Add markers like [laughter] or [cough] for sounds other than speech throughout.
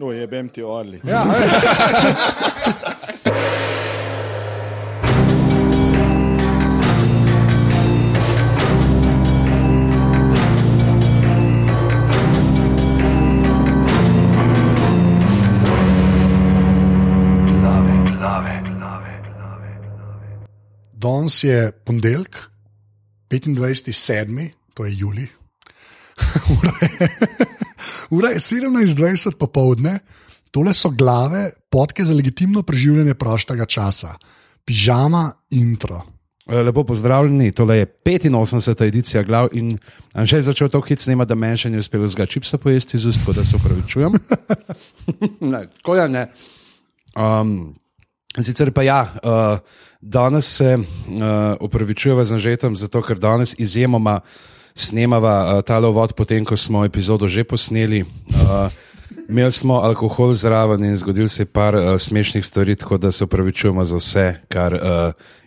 O, jebem ti orli. Ja. Danes je ponedeljek, 25.7., to je Juli. [laughs] Ura je, ura je 17.20 popovdne, tole so glave, podke za legitimno preživljanje prostega časa, pižama intro. Eh, Lepo pozdravljeni, tole je 85. edicija glav in že je začel to hit snema, da meni še ni uspelo zga čipsa pojesti iz ust, da se upravičujem. [laughs] ne, tako je, ne. Um, sicer pa ja, uh, danes se uh, upravičujeva z Anžetom, zato ker danes izjemoma snemava uh, tale vod, potem ko smo epizodo že posneli. Uh, Imeli smo alkohol zraven in zgodil se je par uh, smešnih stvari, tako da se upravičujemo za vse, kar uh,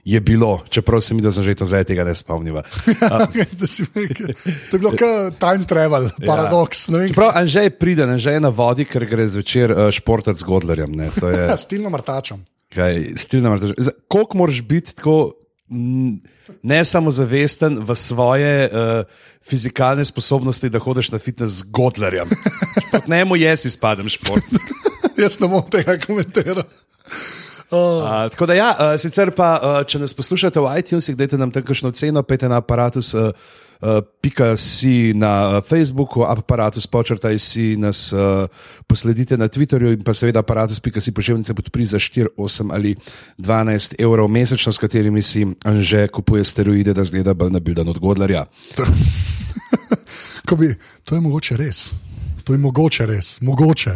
je bilo, čeprav se mi da že to zdaj tega ne spomniva. [laughs] Rekel, to je bilo kot time travel, paradoks. ne vem, Čeprav Anžej pride, Anžej je na vodi, ker gre zvečer uh, športati z Godlerjem. Ne, to je Ja, [laughs] stilno martačom. kaj, stilna martaž. Za- Koliko moraš biti tako ne samozavesten v svoje uh, fizikalne sposobnosti, da hodiš na fitness z Godlerjem? Pod njemu jaz izpadem šport. [laughs] Jaz ne bom tega komentiral. Uh, tako da, ja, uh, sicer pa, uh, če nas poslušate v iTunesih, dajte nam tam kakšno ceno, pejte na aparatus. Uh, pika si na uh, Facebooku, aparatus počrtaj si nas, uh, posledite na Twitterju in pa seveda aparatus, pika si pošiljnice podpri za 4, 8 ali 12 evrov mesečno, s katerimi si Anže kupuje steroide, da zgleda bolj nabildan od Godlarja. [laughs] Ko bi, to je mogoče res. To je mogoče res, mogoče.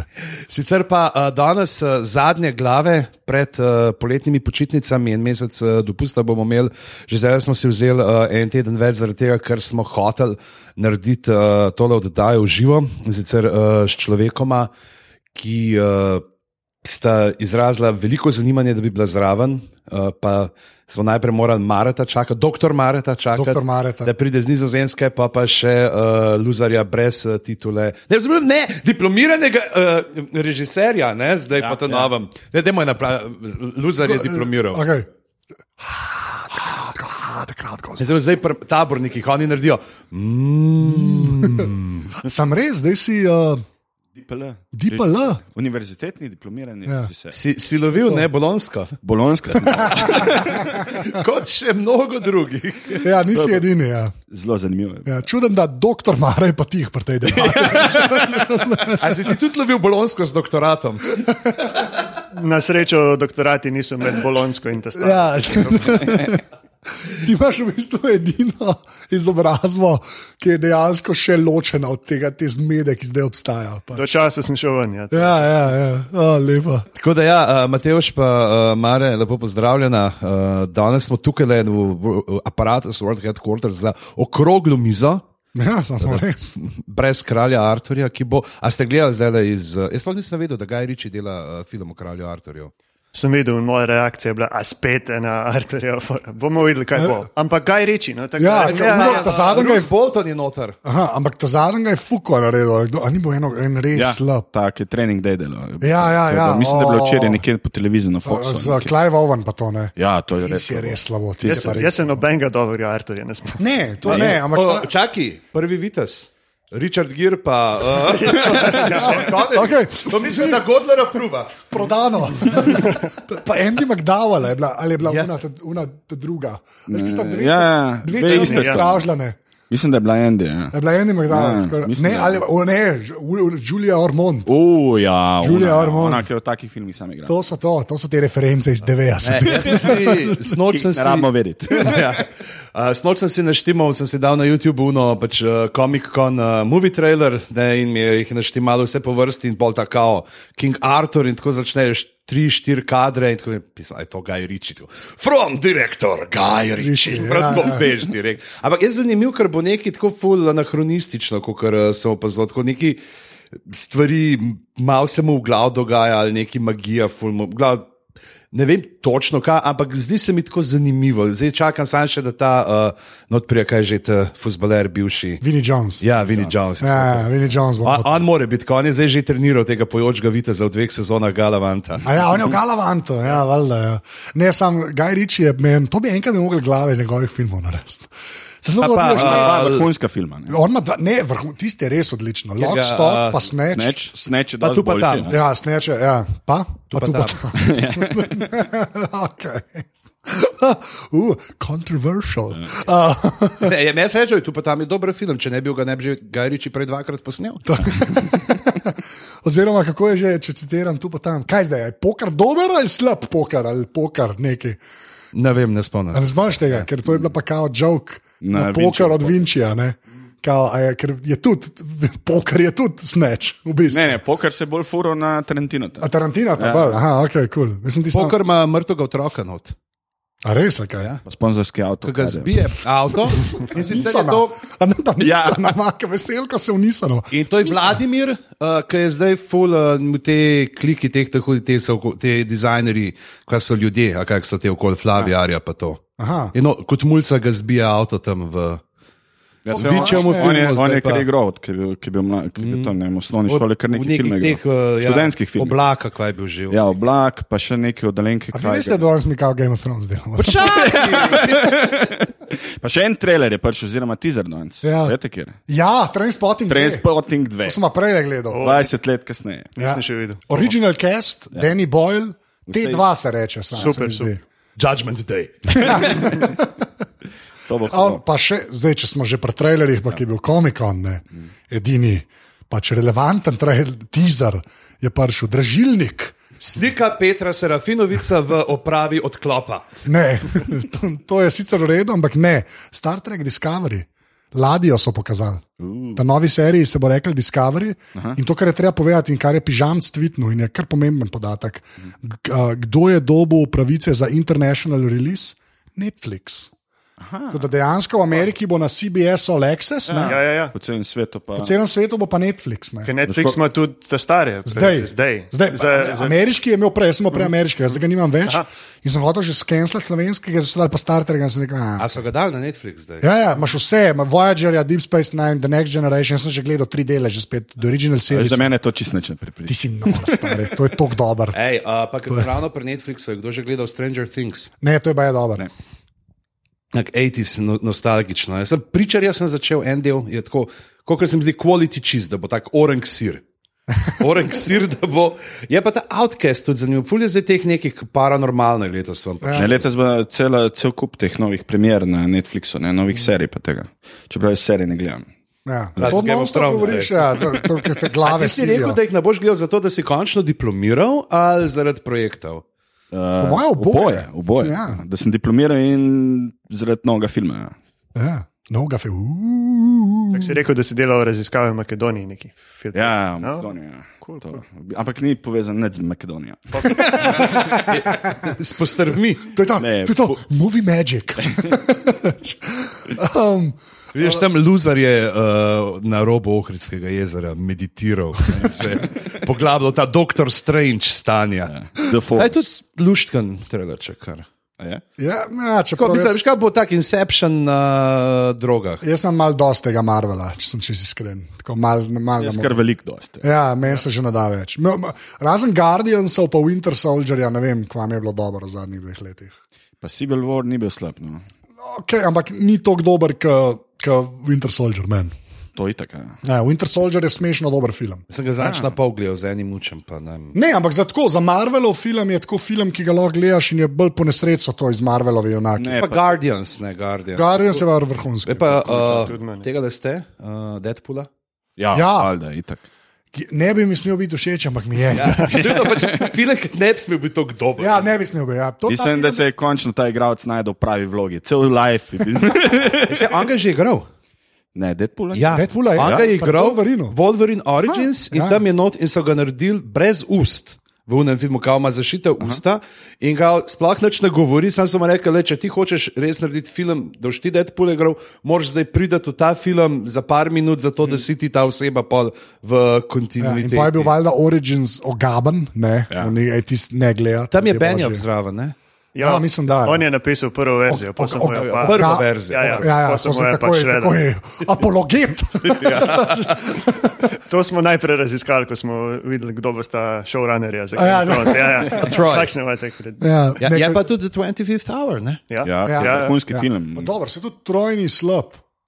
Sicer pa uh, danes uh, zadnje glave pred uh, poletnimi počitnicami, en mesec uh, dopusta bomo imeli, že zdaj smo si vzeli uh, en teden več, zaradi tega, ker smo hoteli narediti uh, tole oddajo v živo, in sicer uh, s človekoma, ki uh, sta izrazila veliko zanimanje, da bi bila zraven. Uh, pa smo najprej morali Mareta čakati, doktor Mareta čakati, Doktor Mareta. da pride z Nizozemske, pa pa še uh, Luzarja brez uh, titule. Ne, vzmerim, ne diplomiranega uh, režiserja, ne, zdaj ja, pa to ja. novem. Ne, dajmo je napraviti, Luzar je diplomiral. Okay. Takrat, ko Zdaj, zdaj pri tabornikih oni naredijo. Mm, [laughs] sem res, zdaj si uh, DPL. DPL. Univerzitetni diplomirani Ja. režiser. si, si lovil, ne bolonsko, Bolonska. [laughs] kot še mnogo drugih. Ja, nisi edini. Ja. Zelo zanimivo. Ja, čudem, da doktor Mare pa tih pri tej debati. [laughs] A si ti tudi lovil bolonsko z doktoratom? Na srečo doktorati niso med bolonsko in testo. Ja. Ti imaš v bistvu edino izobrazbo, ki je dejansko še ločena od tega, te zmede, ki zdaj obstaja. Pa. Do časa sem šel ven. Ja. Ja, ja, ja. O, lepo. Tako da, ja, Mateoš, pa uh, Mare, lepo pozdravljena. Uh, danes smo tukaj le v, v aparatu World Headquarters za okroglo mizo. Ja, sem smo res. Brez kralja Arturja, ki bo. A ste gledali zdaj iz. Jaz sploh nisem vedel, da Gaj Riči dela uh, film o kralju Arturju. Sem videl, in moja reakcija je bila, a spet ena arterija. Bomo videli, kaj bo. Ampak kaj reči? No, tako Ja, ja, ja, ta zadnji je Bolton je noter. Aha, ampak ta zadnji je fuko naredil, kdo- a ni bil eno, en res Ja, ja. slab. tak je trening day delo. Ja, ja, ja, Mislim, da je bilo o. včeraj nekje po televiziji na Foxu. Z. Clive Owen pa to ne. Ja, to je Ti res. si slabo. res slabo. ti Jaz, si jaz sem nobenega dobrega arterja ne spomnim. Ne, to ne, ampak O, čaki, prvi vites. Richard Gere pa. [laughs] Uh, Okej. To mislim, da Godler apruva. prodano. [laughs] pa Andy McDowell je bila, ali je bila Ja. una, ta- una ta druga. Veš, ki sta dve, Ja, ja, dve dve črne sta. stražljane. Mislim, da je bila Andy. Ja. Je bila Andy McDowell, Ja, skoraj- mislim, ne, ali o, ne, Ju- Julia Ormond. O, ja, Julia ona, Ormond. ona, ki v takih filmih sam igra. To so to, to so te reference iz 90. Ne, jaz sem si, snoč sem Ne si. rabimo vedeti. [laughs] ja. Uh, Snoč sem si naštimal, sem si dal na YouTube uno, pač uh, Comic Con uh, movie trailer ne, in mi je jih naštimalo vse po vrsti in pol tako, King Arthur in tako začneš. Tri, štiri kadre in tako naprej, je to Gaj Riči. tako, From director Gaj Riči, Ritchie, ja, prav ja. bombež direkt. Ampak je zanimiv, ker bo neki tako ful anahronistično, kot sem opazil, tako neki stvari, malo se mu v glav dogaja ali neki magija, ful mu. v Glav, Ne vem točno, kaj, ampak zdi se mi tako zanimivo. Zdaj čakam samo še, da ta uh, not prija, kaj že ta futbaler bivši. Vinnie Jones. Ja, Vinnie Jones. ja, ja Vinnie Jones. On, on more biti, ko on je zdaj že treniral tega pojočega viteza v dveh sezonah Galavanta. A ja, on je v Galavantu, ja, valjda. Ja. Ne, sam Guy Ritchie je, men, to bi enkrat bi mogel glave njegovih filmov narediti. Se samo pa, ne. Dva vrhunska filma. Ne? On ima dva, ne, vrhun, tisti je res odlično. Lock, ga, stop, a, pa snatch. Sneč, sneč je Pa tu pa boljši, tam. ne. Ja, sneče, ja. Pa, pa pa tu pa tam. [laughs] [laughs] okay. [laughs] uh, controversial. Uh, [laughs] Ne, je meni se reče, tu pa tam je dober film, če ne bi ga ne bi že Gajriči prej dvakrat posnel. [laughs] oziroma, kako je že, če citiram tu pa tam. Kaj zdaj, je poker dober ali slab poker ali poker neki? Ne vem, ne spomnim. A ne znaš tega, ker to je bila pa kao joke na, Na poker od Vinčija. ne. Kao, je, ker je tudi, poker je tudi snatch, v bistvu. Ne, ne, poker se bolj furo na Tarantino. A Tarantino ta ja. bolj, aha, ok, kul. Cool. Poker ima mrtvega otroka not. A res, ali kaj? Ja? Sponzorski avto. Ko ga je. zbije avto in sicer je Nisano. to. A ne, da Ja. nisano, ja. veselko se v nisano. In to je Vladimir, uh, ki je zdaj full uh, te kliki, teh, te, te, so, oko- te dizajnerji, kaj so ljudje, a kaj so te okoli Flavijarja pa to. Aha. In no, kot mulca ga zbija avto tam v. Ja, se Vinčijevemu on, on je, on pa- kar igral, od- ki je bil, ki bil, mla, ki je bil tam ne, v osnovni šoli, kar nekaj filmov. teh igral. uh, ja, Študentskih filmov. Oblaka, kaj je bil živ. Ja, oblak, pa še neke oddalenke. A vi kaj da danes mi kao Game of Thrones delamo? [laughs] Pa še en trailer je prišel, oziroma teaser danes. Ja. Veste, kjer? Ja, Trainspotting. dve. Transporting 2. To sem pa prej gledal. 20 let kasneje. Ja. Nisem še videl. Original cast, ja. Danny Boyle, te dva se reče. Sam, Super, zdi. Judgment Day. [laughs] [laughs] On, pa še, zdaj, če smo že pri trailerjih, pa ki je bil komikon, ne, edini, pač relevanten trailer, teaser je prišel, dražilnik. Slika Petra Serafinovica v opravi odklopa. Ne, [laughs] to, to je sicer v redu, ampak ne. Star Trek Discovery, ladjo so pokazali. Ta novi seriji se bo rekel Discovery. Aha. In to, kar je treba povedati, in kar je pižamc tvitnil, in je kar pomemben podatek. Kdo je dobil pravice za international release? Netflix. Tako Da dejansko v Ameriki bo na CBS All Access, ne? Ja, ja, ja. Po celem svetu pa. po celem svetu bo pa Netflix. Ne? Ker Netflix ima tudi te stare. Zdaj, zdaj. zdaj Za, za, ameriški je imel prej, jaz sem prej ameriškega, zdaj ga nimam več. Aha. In sem hotel že skenslati slovenskega, zdaj pa Star Trek. in sem Rekel, a, A so ga dali na Netflix zdaj? Ja, ja, imaš vse, ima Voyager, ja, Deep Space Nine, The Next Generation, jaz sem že gledal tri dele, že spet, The Original Series. Za mene je to čist neče Ti pripričati. si nor, stari, to je tok dober. Ej, uh, pa ker sem ravno pri Netflixu, je kdo že gledal Stranger Things? Ne, to je baje dober. Ne. Tak 80s no, nostalgično. Jaz sem pričar, jaz sem začel en del, je tako, kot se mi zdi, quality cheese, da bo tak orang sir. [laughs] Orang sir, da bo. Je pa ta outcast tudi zanimiv, fulj je zdaj teh nekih paranormalnih letos vam. Ja. Ne, letos bo cela, cel kup teh novih premier na Netflixu, ne, novih serij pa tega. Čeprav jaz serij ne gledam. Ja, to non-stop Thrones, govoriš, ja, to, to, ker ste glave Ti si rekel, da jih ne boš gledal zato, da si končno diplomiral ali zaradi projektov? Uh, moje oboje. oboje. Ja. Da sem diplomiral in zaradi novega filma. Ja. Ja, noga fe. tak si rekel, da si delal raziskave v Makedoniji. Neki film. Ja, No. Makedonija. To. Ampak ni povezan nič z Makedonijo. [laughs] S postrvmi. To je, ta, Ne, to, je to po- movie magic. [laughs] [laughs] um, Veš, tam luzar je uh, na robu Ohridskega jezera meditiral, se je [laughs] poglabljal ta doktor Strange stanja. Ja. Je tudi luštkan, treba če kar. Je? ja, ja, Ko, čeprav mislim, jaz, kaj bo tak Inception na drogah. jaz imam malo dosti tega Marvela, če sem čisto iskren. Tako Mal, mal, Jaz kar velik dosti. Ja, meni se že nada več. Me- me- Razen Guardiansov, pa Winter Soldierja, ne vem, kva mi je bilo dobro v zadnjih dveh letih. Pa Civil War ni bil slab. No. Okay, ampak ni tako dober kot Winter Soldier. Man. To je tako. Ja. Ja, Winter Soldier je smešno dober film. Sem ga zadnjič na pol gledal z enim učem. pa ne. Ne, ampak za, tako, za Marvelov film je tako film, ki ga lahko gledaš in je bolj po nesrečo to iz Marvelove junake. Ne, Pa pa, Guardians, ne Guardians. Guardians je var vrhunski. Je pa uh, meni. tega, da ste, uh, Deadpoola. ja, Ja. valjda, itak. Ne bi mi smel biti všeč, ampak mi je. Ja, pač, Filek ne bi smel biti tako dober. ja ne bi smel biti. Ja. To Mislim, da film- se je končno ta igralec najdel v pravi vlogi. Cel life. je Se, on ga je že igral. ne, Deadpool. Ja, Deadpoola je, on ja. ga je igral Wolverinu. Wolverine Origins Ha, in ja. tam je not in so ga naredili brez ust. V unem filmu, kao ima zašite usta in kao sploh nič ne govori, sam sem mu rekel, le, če ti hočeš res narediti film, da boš ti Deadpool igral, moraš zdaj priti v ta film za par minut, zato da si ti ta oseba pol v Ja, in kontinuiteti. pa je bil valjda Origins ogaben, ne, Ja. ja. ne, tis, ne gleda. Tam je božji. zraven, ne? Ja, mislim, da je. On je napisal prvo verzijo, pa sem jo pa. Prvo Ja, verzijo. Ja, ja, Ja, ja, sem se mu jo tako pa je, shreddal. tako je. Apologet. [laughs] To smo najprej raziskali, ko smo videli, kdo bo sta showrunnerja za A ja, Thrones. Ja, ja. [laughs] Troy. Takšne imate, je. Ja, Ja, je pa tudi The 25th Hour, ne? Ja, Ja, Ja. ja, vrhunski ja. film. Pa Dobro, se tudi trojni slab.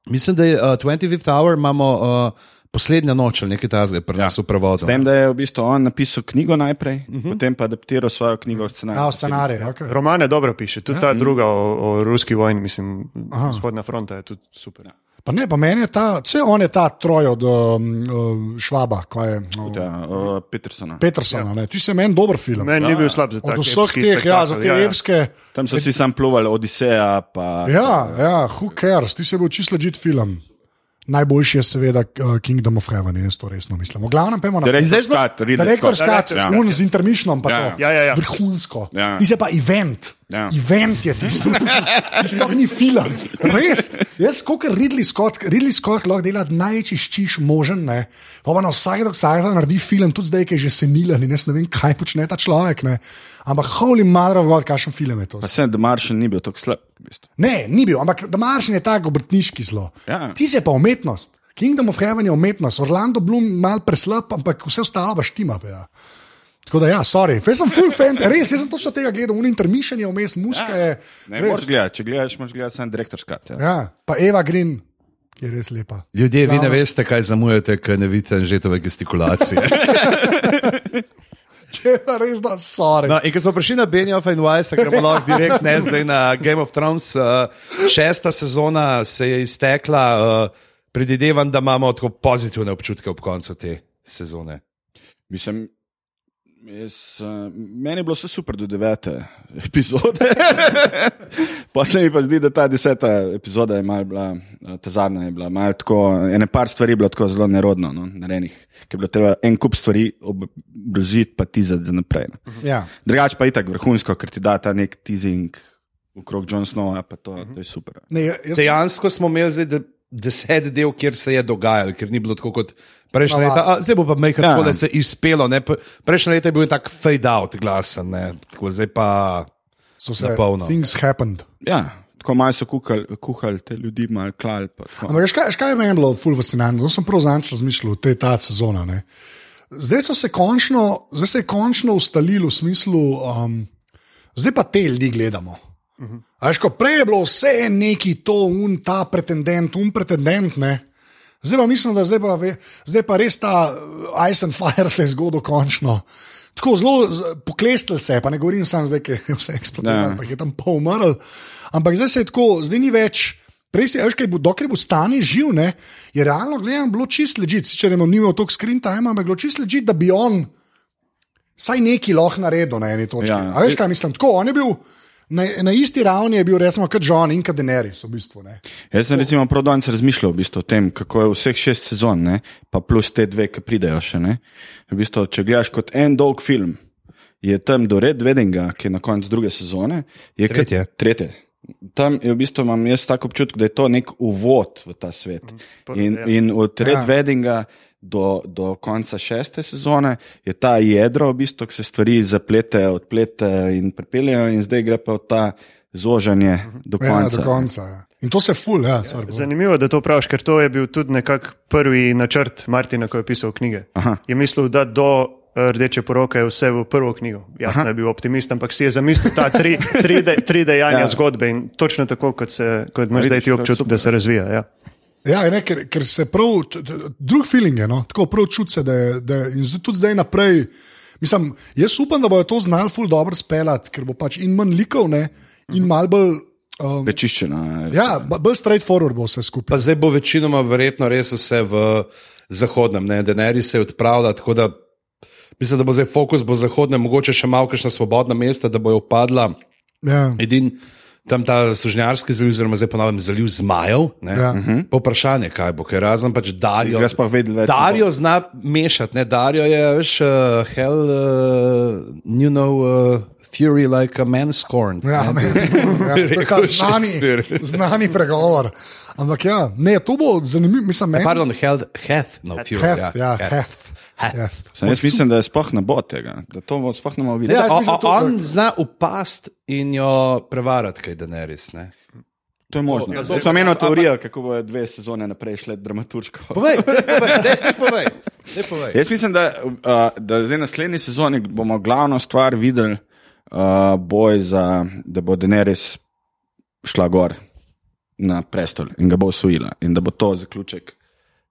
Mislim, da je uh, 25th Hour imamo uh, poslednja noč ali nekaj takega pri nas v prevodu. Vem, da je v bistvu on napisal knjigo najprej, uh -huh. potem pa adaptiral svojo knjigo v scenarij. Ja, scenarij. Okay. Romane dobro piše, tudi ta druga o, o ruski vojni, mislim, spodnja fronta je tudi super. Pa ne, pa meni je ta, vse on je ta troj od um, uh, Švaba, ko je uh, Ja, uh, Petersona. Petersona. Ja. Ti se meni dober film. Meni ni bil slab za Od tako. vseh teh, ja, za te evske. Tam so vsi sam pluvali, Odiseja. Pa, Ja, ja, who cares, ti se bo čisto legit film. Najboljši je seveda uh, Kingdom of Heaven, in jaz to resno mislim. V glavnem, pojmo na Direktor Scott, Ridley Direktor Scott. Ja. un z intermišnom, pa Ja. to. Ja, ja, ja. Vrhunsko. Ja. Ti se pa event. Ja. Event je tisto. Tisto ni film. Res. Jaz, kot Ridley Scott, Ridley Scott lahko dela največji ščiš možen, ne. Pa pa na vsak dok vsak naredi film, tudi zdaj, ki je že senilen in jaz ne vem, kaj počne ta človek, ne. Ampak holy mother of God, kakšen film je to. Pa se The Martian ni bil tako slab. V bistvu. Ne, ni bil, ampak Maršin je tako obrtniški zlo. Ja. Ti si pa umetnost. Kingdom of Heaven je umetnost, Orlando Bloom mal preslab, ampak vse ostalo pa štima. Pa, ja. Tako da, ja, sorry, jaz sem full fan, res, jaz sem točno tega gledal, un intermission je vmes, muska je. Ne, res. moraš gledati, če gledaš, moraš gledati samo Direktor Scott. Ja. Ja, pa Eva Green, ki je res lepa. Ljudje, vi ne Glavno. veste, kaj zamujate, ker ne vidite žetove gestikulacije. [laughs] Če pa res da, sorry. No, in ko smo prišli na Benioff in Weiss, gremo lahko direkt ne zdaj na Game of Thrones. Uh, šesta sezona se je iztekla, uh, predvidevam, da imamo tako pozitivne občutke ob koncu te sezone. Mislim, jaz, uh, meni je bilo vse super do devete epizode. [laughs] pa se mi pa zdi, da ta deseta epizoda je bila, eh, ta zadnja je bila, malo tako, ene par stvari je bilo tako zelo nerodno, no, narejenih, ker je bilo treba en kup stvari obraziti, pa tizati za naprej. No. Ja. Drugač pa itak vrhunsko, ker ti da ta nek teasing okrog John Snowa, pa to, to je super. Ne, jaz, Dejansko smo imeli zdaj de, deset del, kjer se je dogajalo, ker ni bilo tako kot prejšnja Navadno. leta. A, zdaj bo pa mehko, Ja. ja. da se je izpelo. Ne? P- Prejšnja leta je bil tak fade out glasen, ne? tako zdaj pa. so se napolno. things happened. Ja, tako malo so kuhali, kuhali te ljudi, malo klali. pa tako. Ampak, veš kaj, kaj je meni bilo ful fascinantno? To sem prav zanč razmišljal, te ta sezona. Ne? Zdaj so se končno, zdaj se je končno ustalili v smislu, um, zdaj pa te ljudi gledamo. Uh -huh. Veš, ko prej je bilo vse neki to, un ta pretendent, un pretendent. Ne? Zdaj pa mislim, da zdaj pa, ve, zdaj pa res ta uh, Ice and Fire se je zgodil končno. Tako zelo poklestil se je, pa ne govorim samo zdaj, ker je vse eksplodiralo, Ja. pa je tam pol umrl. Ampak zdaj se je tako, zdaj ni več. Prej si, veš, kaj bo, dokler bo stane živ, ne, je realno gledano bilo čist ležit, ne bomo imeli toliko screen time, ampak bilo čist ležit, da bi on vsaj neki lahko naredil na eni točki. Ja. Ja. Veš, kaj mislim? Tako, on je bil na, na isti ravni, je bil recimo kot John in kot Denerys v bistvu. Ne. Jaz sem recimo prav danes razmišljal v bistvu, o tem, kako je vseh šest sezon, ne, pa plus te dve, ki pridejo še. Ne. V bistvu, če gledaš kot en dolg film, je tam do Red Weddinga, ki je na koncu druge sezone. je kot- Tretje. Tretje. Tam je v bistvu imam jaz tako občutek, da je to nek uvod v ta svet. In, ja. in od Red Ja. ja. Weddinga do, do konca šeste sezone je ta jedro, v bistvu, ki se stvari zapletejo, odpletejo in pripeljejo, in zdaj gre pa v ta zožanje do Ja, konca. do konca. Ja. In to se ful, ja, povej. Zanimivo, da to praviš, ker to je bil tudi nekako prvi načrt Martina, ko je pisal knjige. Aha. Je mislil, da do eh, rdeče poroke je vse v prvo knjigo. Jasno je bil optimist, ampak si je zamislil ta tri, tri, de, tri dejanja Ja. ja. zgodbe in točno tako, kot, se, kot imaš zdaj ti je občutek, da se razvija. Ja. Ja, ne, ker, ker se prav, drug feeling je, no? tako prav čuti se, da je, da je in zdaj, tudi zdaj naprej. Mislim, jaz upam, da bodo to znali ful dobro speljati, ker bo pač in manj likov, ne, in mal bolj. Um, Prečiščena. ja, ba- bolj straightforward bo vse skupaj. Pa zdaj bo večinoma verjetno res vse v zahodnem, ne, denari se odpravlja, tako da mislim, da bo zdaj fokus bo zahodnem, mogoče še malo kakšna svobodna mesta, da bojo padla. Ja. Edin tam ta sužnjarski zaliv, oziroma zdaj ponovim zaliv zmajev. ne. Ja. Pa vprašanje, kaj bo, ker razen pač Darijo. Jaz pa vedel več. Darijo zna mešati, ne Darijo je, veš, uh, hell, uh, you know, uh, fury like a man scorned. Ja, ne. [laughs] ja, to je [laughs] znani, znani pregovor. Ampak ja, ne, to bo zanimivo. Mislim, meni, Pardon, hell, hath no fury. Heth, ja, hath. heth. Hath. Heth. Sam jaz mislim, da je sploh ne bo tega, da to bo sploh ne bomo Ja, videli. jaz o, mislim, o, to- on zna upast in jo prevarati, kaj Daenerys. Ne? To je možno. Ja, Jaz sem imel teorijo, kako bo dve sezone naprej šle dramaturško. Povej, povej, daj povej. Daj povej. Jaz mislim, da, uh, da zdaj naslednji sezoni bomo glavno stvar videli, uh, boj za, da bo Daenerys šla gor na prestol in ga bo osvojila in da bo to zaključek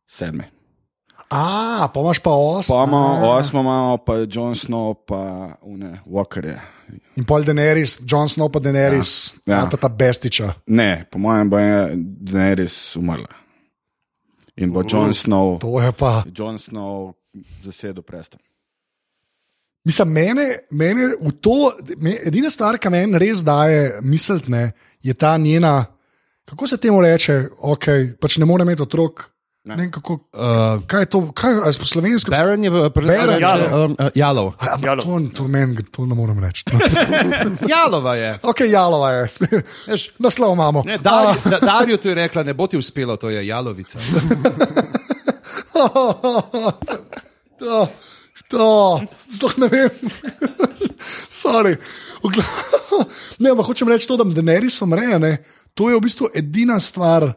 sedme. A, pa imaš pa osem. Pa imamo osmo, imamo pa Jon Snow, pa une Walkerje. In pol Daenerys, Jon Snow pa Daenerys, Ja, ja, ta, ta bestiča. Ne, po mojem bo je Daenerys umrla. In bo Jon Snow, To je pa. Jon Snow zasedel prestol. Mislim, mene, mene v to, me, edina stvar, ki meni res daje misliti, je ta njena, kako se temu reče, okay, pač ne more imeti otrok. Ne. Ne, kako, Uh, kaj je to, kaj je po slovensko? Baron je Baron, prevedel Jalov. um, uh, Jalov. A, ampak Jalov. To, to, meni, to ne morem reči. [laughs] Jalova je. ok, jalova je, Veš, naslov imamo. Ne, Darju, da, Darju tu je rekla, ne bo ti uspelo, to je jalovica. [laughs] To, to, sploh ne vem. [laughs] Sorry. Ne, ampak hočem reči to, da Daenerys umre, ne, to je v bistvu edina stvar,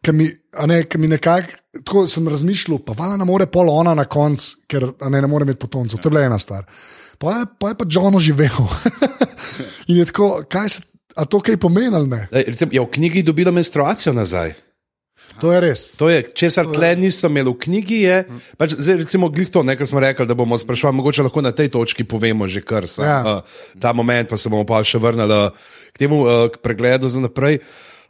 ki mi, ne, mi nekako, tako sem razmišljal, pa vala ne more pol ona na koncu, ker ne, ne more imeti potomcev, to je bila ena stvar. Pa je pa, je pa John oživel. [laughs] In je tako, kaj se, a to kaj pomeni ali ne? Ej, Recimo, je v knjigi dobila menstruacijo nazaj. To je res. To je, česar tle nisem imel v knjigi, je, pač, zdaj, recimo, glih to, nekaj smo rekli, da bomo sprašvali, mogoče lahko na tej točki povemo že kar sam, Ja. ja. uh, ta moment, pa se bomo pa še vrnili uh, k temu uh, k pregledu za naprej.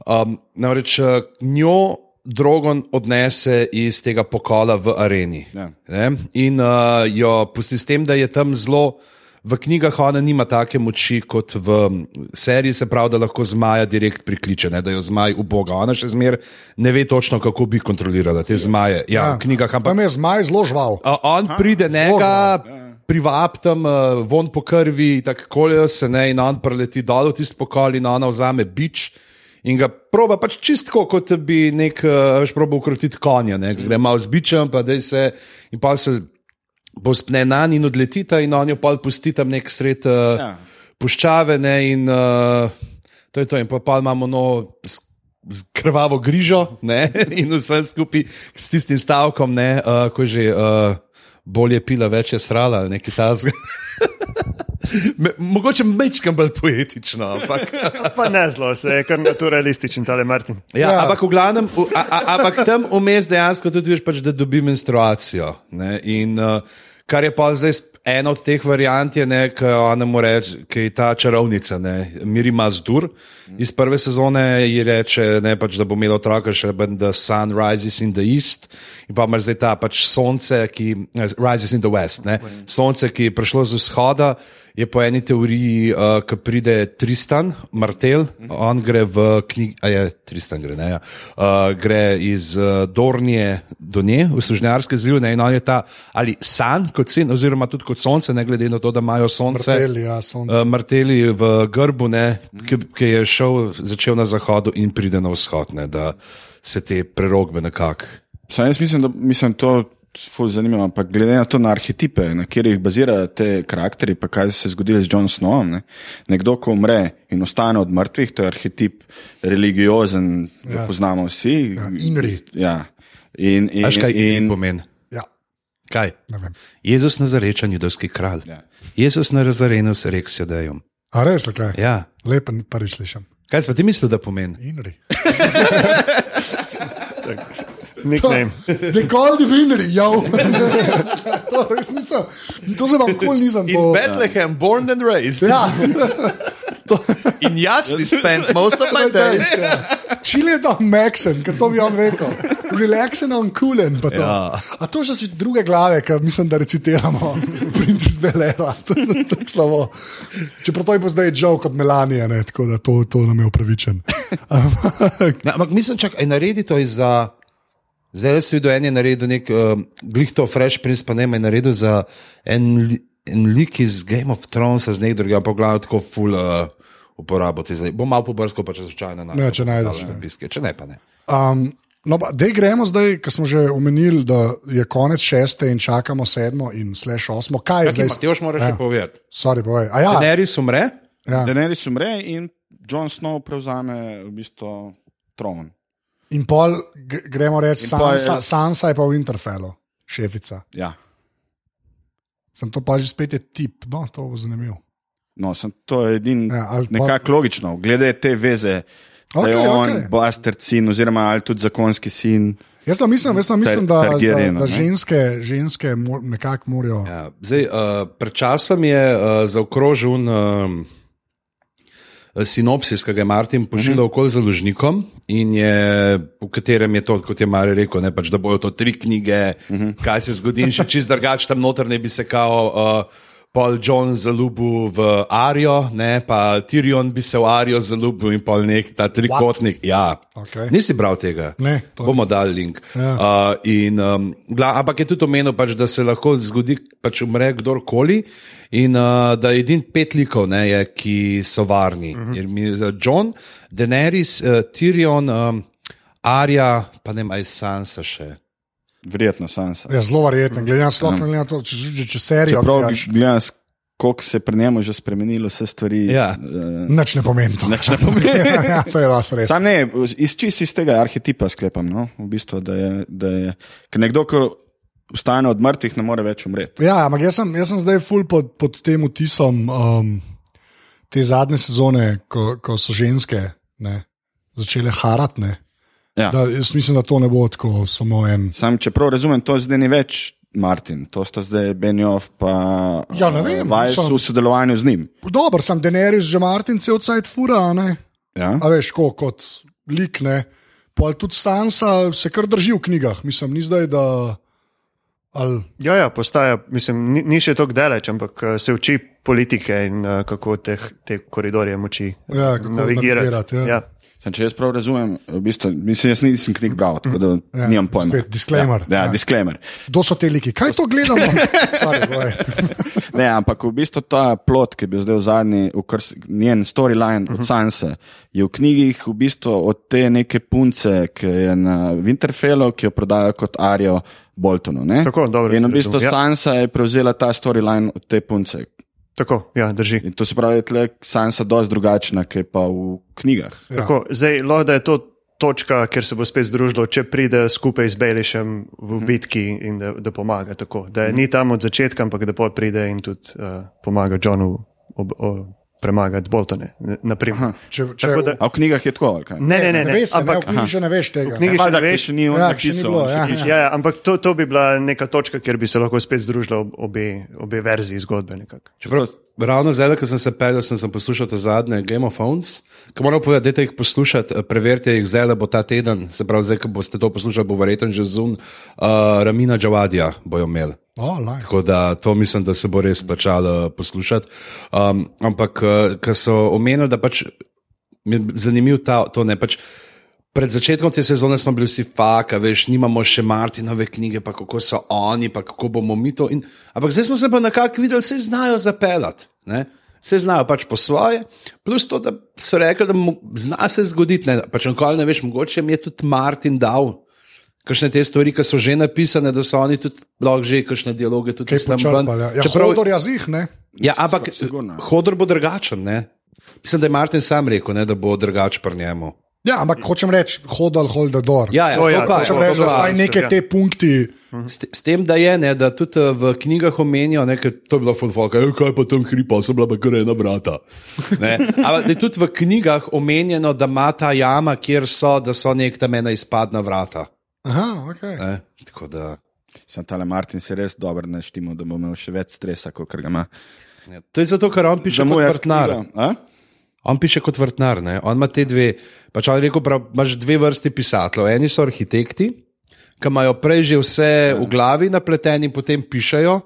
Um, namreč uh, njo Drogon odnese iz tega pokola v areni. Ja. Ne? In uh, jo pusti s tem, da je tam zelo. V knjigah ona nima take moči kot v seriji, se pravi, da lahko zmaja direkt prikliče, ne, da jo zmaj uboga. Ona še zmeraj ne ve točno, kako bi kontrolirala te zmaje. Ja, v knjigah, ampak Tam je zmaj zelo žval. A on pride njega, privab tam uh, von po krvi, tako se ne, in on preleti dol v tisti pokol in ona vzame bič. In ga proba pač čistko, kot bi nek, uh, veš, proba ukrotiti konja, ne, gre malo z bičem, pa da se in pa se bo spne na in odletita, in on jo pa pusti tam nek sred uh, Ja. puščave, ne, in uh, to je to, in pa, pa imamo no. z Krvavo grižo ne, [laughs] in vse skupaj s tistim stavkom, ne, uh, ko je že uh, bolje pila, več je srala nekaj tasga. [laughs] Me- Mogoče mečkam bolj poetično, ampak, [laughs] Pa ne zelo, se je kar naturalističen tale Martin. ja, Ja. ampak v glavnem, v- a, a, ampak tam vmes dejansko tudi veš, pač, da dobi menstruacijo. Ne, in, uh, kar je pa zdaj ena od teh variant, je, ne, ki ona mu reče, ki je ta čarovnica, ne, Miri Mazdur. Iz prve sezone ji reče, ne, pač, da bo imela otroka še ben The Sun Rises in the East. In pa imaš zdaj ta pač sonce, ki eh, rises in the West. Ne, sonce, ki je prišlo z vzhoda. Je po eni teoriji, uh, ko pride Tristan, Martel, on gre v knjigi, a je Tristan, gre, ne, ja. uh, gre iz uh, Dornije do nje, v Služnjarske zlivne in on je ta ali san kot sin, oziroma tudi kot sonce, ne glede na to, da imajo sonce. Marteli, ja, sonce. Uh, Marteli v grbu, ne, ki, ki je šel, začel na zahodu in pride na vzhod, ne, da se te prerogbe nekako. Sam jaz mislim, da mislim to ful zanimivo, ampak glede na to na arhetipe, na katerih bazirajo te karakteri, pa kaj se je zgodilo z John Snowom. Ne? Nekdo, ko umre in ostane od mrtvih, to je arhetip religiozen, ja. ga poznamo vsi. Ja, Inri. Ja. In, in, Veš kaj in, in pomeni? Ja, Kaj? Jezus Nazarečan, judovski kralj. Ja. Jezus Nazarenu se rek s jodejem. A res, kaj? Ja. Lepo, prvič slišim. Kaj si pa ti mislil, da pomeni? Inri. [laughs] Nickname. [laughs] The Golden Winnery, ja. [laughs] to res nisem. To se vam kol nisem po. Bethlehem, born and raised. Ja, [laughs] In jaz bi spent most of my days. Čili je tam Maxen, ker to bi on rekel. Relaxen on coolen. pa to. Ja. A to so še druge glave, ki mislim, da recitiramo. princes Belera, to je tako slabo. Čeprav to je pa zdaj Joe kot Melanija, ne, tako da to, to nam je upravičen. Ne, ampak mislim, čak, aj naredi to iz za. Zdaj si videl, en je naredil nek, uh, glih to Fresh Prince, pa ne, je naredil za en, li, en lik iz Game of Thrones, z nek drugim, pa glavno tako full uh, uporabo. te zdaj. Bom malo pobrskal, pa če slučajno na Ne, če najdeš, ne. Zapiske. Če ne, pa ne. Um, no, pa, dej gremo zdaj, ker smo že omenili, da je konec šeste in čakamo sedmo in slash osmo. Kaj je zdaj? Zdaj, Matjoš moraš še Ja. povedati. Sorry, povej. A ja, Daenerys umre, ja. Daenerys umre in Jon Snow prevzame v bistvu tron. In pol gremo reči, pol je- Sansa, Sansa je pa v Interfellu, šefica. Ja. Sem to pa že spet je tip, no, to bo zanimivo. No, sem, to je edin, Ja, ali pa- nekako logično, glede te veze. Da Okej, je on okej. bastard sin, oziroma ali tudi zakonski sin. Jaz pa mislim, jaz mislim da, da, da ne? ženske, ženske nekako morajo. Ja, zdaj, uh, pred časom je uh, zaokrožil um, sinopsis, ki ga je Martin pošiljal Mhm. okoli založnikom, in je, v katerem je to, kot je Mari rekel, ne, pač, da bojo to tri knjige, Mhm. kaj se zgodi, in še čist drugače tam noter ne bi se kao. Uh, Paul John zaljubil v Arijo, ne, pa Tyrion bi se v Arijo zaljubil in pol nek ta trikotnik. Ja. Okej. Nisi bral tega? Ne, Bomo dali link. Ja. Uh, in, um, gla, ampak je tudi omenil, pač, da se lahko zgodi, pač umre kdorkoli. In uh, da je edin pet likov, ne, je, ki so varni. Uh -huh. John, Daenerys, uh, Tyrion, um, Arja, pa ne maj Sansa še. Verjetno Sansa. Je zelo verjeten, glede na sploh, glede na to, če, če, če serijo. Čeprav gledaš, gledam, koliko se je pri njemu že spremenilo, vse stvari. Ja. Uh, Nič ne pomeni to. Nič ne pomeni. [laughs] ja, to je vas res. Sam ne, iz čist iz tega arhetipa sklepam, no? v bistvu, da je, da je ker nekdo, ki vstane od mrtvih, ne more več umreti. Ja, ampak jaz sem, jaz sem zdaj ful pod, pod tem vtisom um, te zadnje sezone, ko, ko so ženske ne, začele harati. Ja. Da, jaz mislim, da to ne bo tako samo en. Sam, čeprav razumem, to zdaj ni več Martin, to sta zdaj Benjov in Ja, ne vem, Vajs sem- v sodelovanju z njim. Dober, sem Daenerys, že Martin se odsajt fura, a ne. Ja? A veš, ko, kot lik, ne. Pa tudi Sansa se kar drži v knjigah, mislim, ni zdaj, da. Ali, Ja, ja, postaja, mislim, ni, ni še tako daleč, ampak eh, se uči politike in uh, kako teh, te koridorje moči Ja, kako navigirati, ja. Ja. Sam, če jaz prav razumem, v bistvu, mislim, jaz nisem knjig bral, tako da Ja, nimam pojma. spet disclaimer. Ja, ja, Ja. disclaimer. kdo so te liki? Kaj to gledamo? [laughs] Sorry, boj. [laughs] Ne, ampak v bistvu ta plot, ki je bil zdaj v zadnji, v kar, njen storyline Mhm. uh -huh. od Sanse, je v knjigih v bistvu od te neke punce, ki je na Winterfellu, ki jo prodajo kot Arijo Boltonu. ne? Tako, dobro In v sem bistvu ja. Sansa je prevzela ta storyline od te punce. Tako, ja, drži. In to se pravi, da je Sansa dosti drugačna, kot pa v knjigah. Ja. Tako, zdaj, lahko da je to točka, kjer se bo spet združilo, če pride skupaj z Belišem v bitki in da, da pomaga. Tako, da ni tam od začetka, ampak da pol pride in tudi uh, pomaga Johnu ob, o, premagati Boltone. Če, če, Tako da- A v knjigah je tako, ali kaj? Ne, ne, ne, ne, veš, ne, v ampak, knjigi še ne veš tega. knjigi ne. še ne veš. ni on Ja, napisal. bilo, ja, ja. Ja, ampak to, to bi bila neka točka, kjer bi se lahko spet združila ob- obe, obe verziji zgodbe. nekako. Čeprav, ravno zdaj, ko sem se pel, sem, sem poslušal te zadnje Game of Thrones, ki moram povedati, da jih poslušati, eh, preverite jih zdaj, da bo ta teden, se pravi, zdaj, ko boste to poslušali, bo verjetno že zun, uh, Ramina Džavadija bojo imeli. Oh, nice. Tako da to mislim, da se bo res plačalo poslušati. Um, ampak, ker so omenili, da pač je zanimiv ta, to ne pač. Pred začetkom te sezone smo bili vsi faka, veš, nimamo še Martinove knjige, pa kako so oni, pa kako bomo mi to. In, ampak zdaj smo se pa nekako videli, vse znajo zapeljati. Vse znajo pač po svoje, plus to, da so rekli, da mo, zna se zgoditi. Ne, pač nikoli ne veš, mogoče mi je tudi Martin dal. Kakšne te stvari, ki so že napisane, da so oni tudi lahko že kakšne dialoge tudi Kaj s tem ven. Ja, ja Čeprav- Hodor jazih, ne? Ja, ampak sigurno. Hodor bo drugačen. Ne? Mislim, da je Martin sam rekel, ne, da bo drugač pri njemu. Ja, ampak hočem reči, hodal, holdador. Ja, ja, O, ja, to pa, to Hočem to reči, da vsaj neke ja. te punkti. S, te- s tem, da je, ne, da tudi eh, v knjigah omenijo, ne, ker to je bilo fulfalka, kaj pa tam hripa, so bila pa kar ena vrata. Ne, Ampak da je tudi v knjigah omenjeno, da ima ta jama, kjer so, da so nek tam ena izpadna vrata. Aha, okay. Ne, tako da, Sam tale Martin se res dobro naštimo, da bo imel še več stresa, kot ga ima. ja. To je zato, ker on piše kot Zamujati vrtnar. knjigo, a? On piše kot vrtnar, ne? on ima te dve. Pač on je rekel, da imaš dve vrsti pisateljev. Eni so arhitekti, ki imajo prej že vse v glavi napleteni in potem pišejo.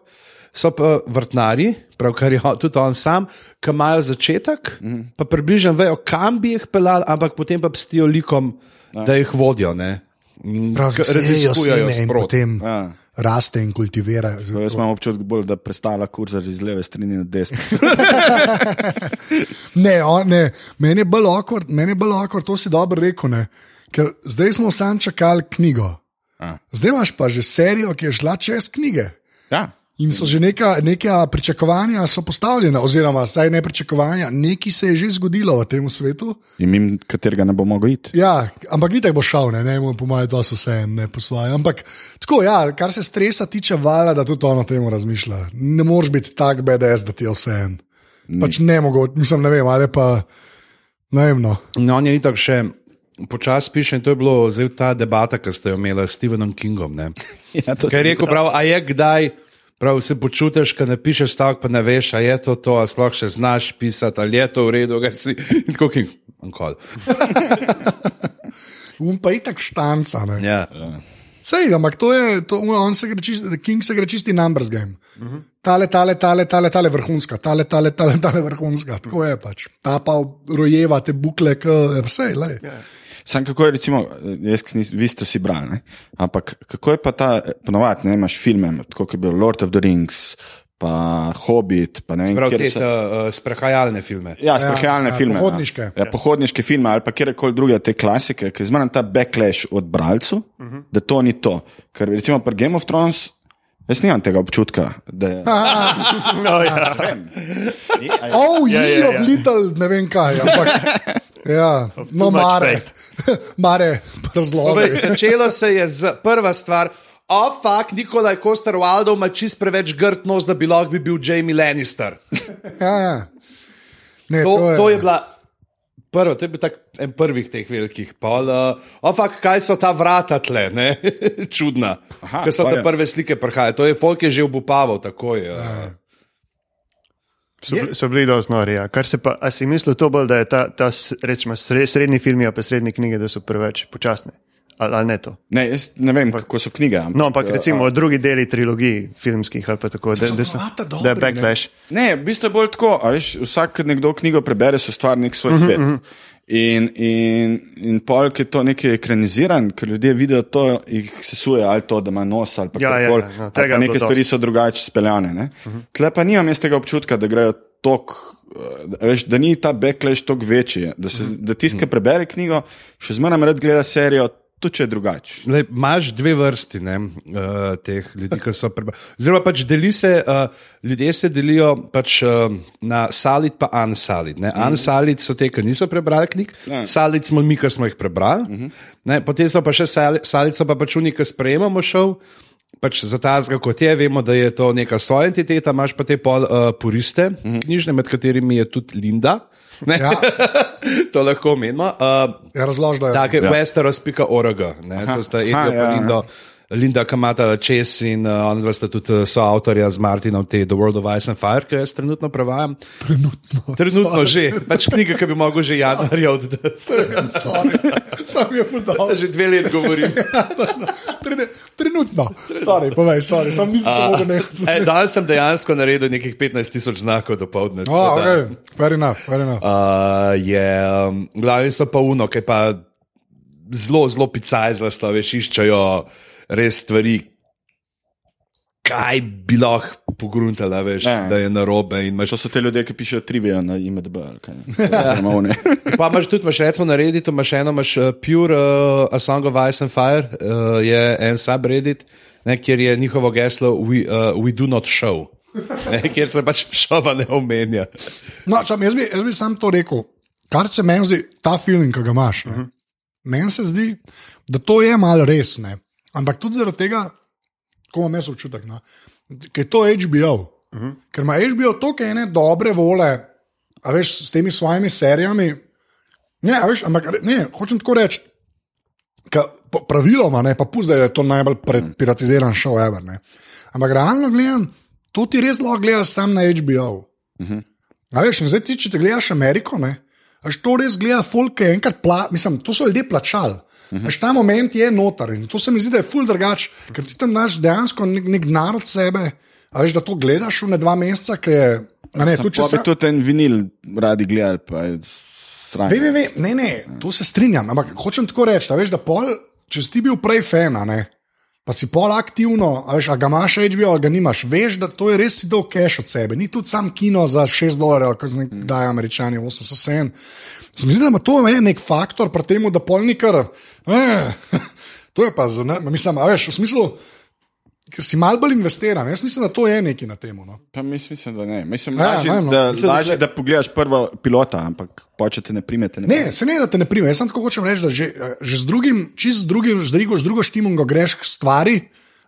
so pa vrtnari, pravkar je tudi on sam, ki imajo začetek, mm. pa približno vejo, kam bi jih pelali, ampak potem pa pstijo likom, ja. da jih vodijo. Ne? Prav, raziskujejo seme in sprot. potem Ja. Raste in kultivira. Jaz imam občutek, bolj, da prestala kurzor iz leve strani na desno. [laughs] Ne, on, ne, meni je bolj awkward, meni je bolj awkward, to si dobro rekel. Ne? Ker zdaj smo sam čakali knjigo. A. Zdaj imaš pa že serijo, ki je šla čez knjige. Ja. In so že neka, neka pričakovanja so postavljena, oziroma saj ne pričakovanja, nekaj se je že zgodilo v tem svetu. In mim, katerega ne bo mogel iti. Ja, ampak ni tako bo šel, ne, ne po mojem, da so vse ne posvaja. Ampak tako, ja, kar se stresa tiče, vala, da tudi on o tem razmišlja. Ne moreš biti tak BDS, da ti je vse en. Pač ne mogoče, mislim, ne vem, ali pa ne vem. No. No, on je itak še počasi piše in to je bilo zdaj ta debata, ki ste jo imeli s Stephenom Kingom. Ne? [laughs] Ja, Ker je rekel, prav, a je kdaj, prav se počutiš, ko napišeš stavek, pa ne veš, a je to to, a sploh še znaš pisati, ali je to v redu, ker si in [laughs] tako King. Ankol. [laughs] Um pa itak štanca. Ne. Ja. Sej, ampak to je, to, on se gre čisti, King se gre čisti numbers game. Uh -huh. Tale, tale, tale, tale, tale vrhunska, tale, tale, tale, tale vrhunska. Tako je pač. Ta pa rojeva te bukle, k, vse, le. Sam kako je, recimo, jaz, nis- vi ste si brali, ne? ampak kako je pa ta, ponovadi, ne imaš filme, tako kot je bil Lord of the Rings, pa Hobbit, pa ne vem, kjer te so- uh, sprehajalne filme. Ja, sprehajalne ja, filme. pohodniške. Ja, ja, pohodniške filme ali pa kjerkoli druge te klasike, ker zmeraj ta backlash od bralcev, uh -huh. da to ni to. Ker recimo pri Game of Thrones, jaz nimam tega občutka, da je. [laughs] No, ja. Vem. Ni, a je- Oh, Ja, yeah, ja, yeah, ja. of little, ne vem kaj, ampak. [laughs] Ja, no, mare, [laughs] mare, razloge. Povej, Začelo se je z prva stvar. O, fuk, Nikolaj Koster Waldo ima čist preveč grd nos, da bi lahko bi bil Jamie Lannister. Ja, ja. Ne, To, to je bila prva, to je bil tak en prvih teh velikih. Pol, uh, fuk, kaj so ta vrata tle, ne? [laughs] čudna. Aha, Ker so te je. prve slike prihajale, to je folk je že obupaval takoj. Uh. So, bili- so bili dosti nori. Ja. Kar se pa, a si mislil to bolj, da je ta, ta sre- srednji film, pa srednje knjige, da so preveč počasne? Ali, ali ne to? Ne, jaz ne vem, kako so knjige. Ampak, No, ampak recimo drugi deli trilogij filmskih ali pa tako, da, da, so, vrata da je dobri, ne? backlash. Ne, v bistvu je bolj tako. a Veš, vsak, ki nekdo knjigo prebere, so stvar nek svoj svet. In, in, in polk je to nekaj ekraniziran, ker ljudje vidijo to, jih sesuje ali to, da ima nos ali Ja, ja, karkoli, ja, no, tega pa je neke stvari so drugače speljane. Uh -huh. Tle pa nimam jaz tega občutka, da grejo tok. eh, Veš, da ni ta backlash toliko večji, da, se, da tisti, ki prebere knjigo, še zmeraj rad gleda serijo, tudi če je drugače. Imaš dve vrsti ne, uh, teh ljudi, ki so prebrali. Oziroma, pač deli se, uh, ljudje se delijo pač, uh, na salid in unsalid. Mm. Unsalid so te, ki niso prebrali knjig, Ja. salid smo mi, ki smo jih prebrali. Mm -hmm. ne, potem so pa še sali- salid, so pa pač oni, ki sprejemamo šov. Pač za ta zga, kot je, vemo, da je to neka svoja entiteta, imaš pa te pol uh, puriste, mm -hmm. knjižne, med katerimi je tudi Linda. Ne, Ja, [laughs] to lahko omenimo. Uh, ja razložno je. Tako je, Ja. ja. Westeros.org, to sta Edijo Aha, in ja, Lindo. Linda Kamata Čes in uh, ona dva sta tudi uh, soavtorja z Martinom te The World of Ice and Fire, ki jo jaz trenutno prevajam. Trenutno. Trenutno že, pač knjiga, ki bi mogel že januarja oddati. Sorry, Sam je podal. Že dve leti govorim. [laughs] Trene- Trenutno. Sorry, povej, sorry, sam nisem se mogel E, nekaj. danes sem dejansko naredil nekih 15 tisoč znakov do povdne. Oh, okay. Fair enough, fair enough. Uh, je, um, glavni so pa uno, ki pa zelo, zelo picajzlasto, veš, iščejo res stvari, kaj bi lahko pogruntala, veš, Ne. da je narobe. in Imaš, To so te ljudje, ki pišejo trivije na IMDB. ne. [laughs] One. [laughs] pa imaš tudi, imaš recimo na Redditu, imaš eno, imaš uh, Pure uh, A Song of Ice and Fire, uh, je en subreddit, ne, kjer je njihovo geslo We, uh, we do not show. Ne, [laughs] kjer se pač šova ne omenja. No, čam, jaz, bi, jaz bi sam to rekel. Kar se meni zdi, ta film, ki ga imaš. Uh -huh. Meni se zdi, da to je malo res. Ne? Ampak tudi zaradi tega, ko imam jaz občutek, no? ker je to HBO. Uh -huh. Ker ima HBO toliko ene dobre vole, a veš, s temi svojimi serijami. Ne, veš, ampak ne, hočem tako reči. Ka, praviloma, ne, pa pusti, da je to najbolj piratiziran show ever. Ne. Ampak realno gledam, to ti res lahko gledaš sam na HBO. A veš, in zdaj ti, če te gledaš Ameriko, ne, až to res gleda folk, ki je enkrat pla, mislim, to so ljudje plačali. Až ta moment je noter in to se mi zdi, da je ful drugač, ker ti tam znaš dejansko nek, nek narod sebe. A veš, da to gledaš v ne dva meseca, ki je. Ne, tudi, če se tudi en vinil radi gledali, pa je sram. Ve, ve, ve, ne, ne, to se strinjam. Ampak hočem tako reči, da, veš, da pol, če si bil prej fan, a ne, pa si pol aktivno, a, veš, a ga imaš HBO, ali ga nimaš, veš, da to je res si dol cash od sebe. Ni tudi sam kino za 6 dolarjev, kot dajo američani, 80 sen. Se mi zdi, da ima to je nek faktor pri tem, da pol ni kar. Eh, [laughs] to je pa za ne, mislim, a veš, v smislu. Ker si malo bolj investiran, jaz mislim, da to je nekaj na tem. No. Pa mislim, da ne. Mislim, Ja, lažje, ne, no. da, Mislim, da- lažje, da pogledaš prvo pilota, ampak počete ne primete. Ne, Ne, se ne, da te ne prime. Jaz sem tako hočem reči, da že, eh, že z drugim, čist z drugim, z drugo, z drugo štimungo greš k stvari.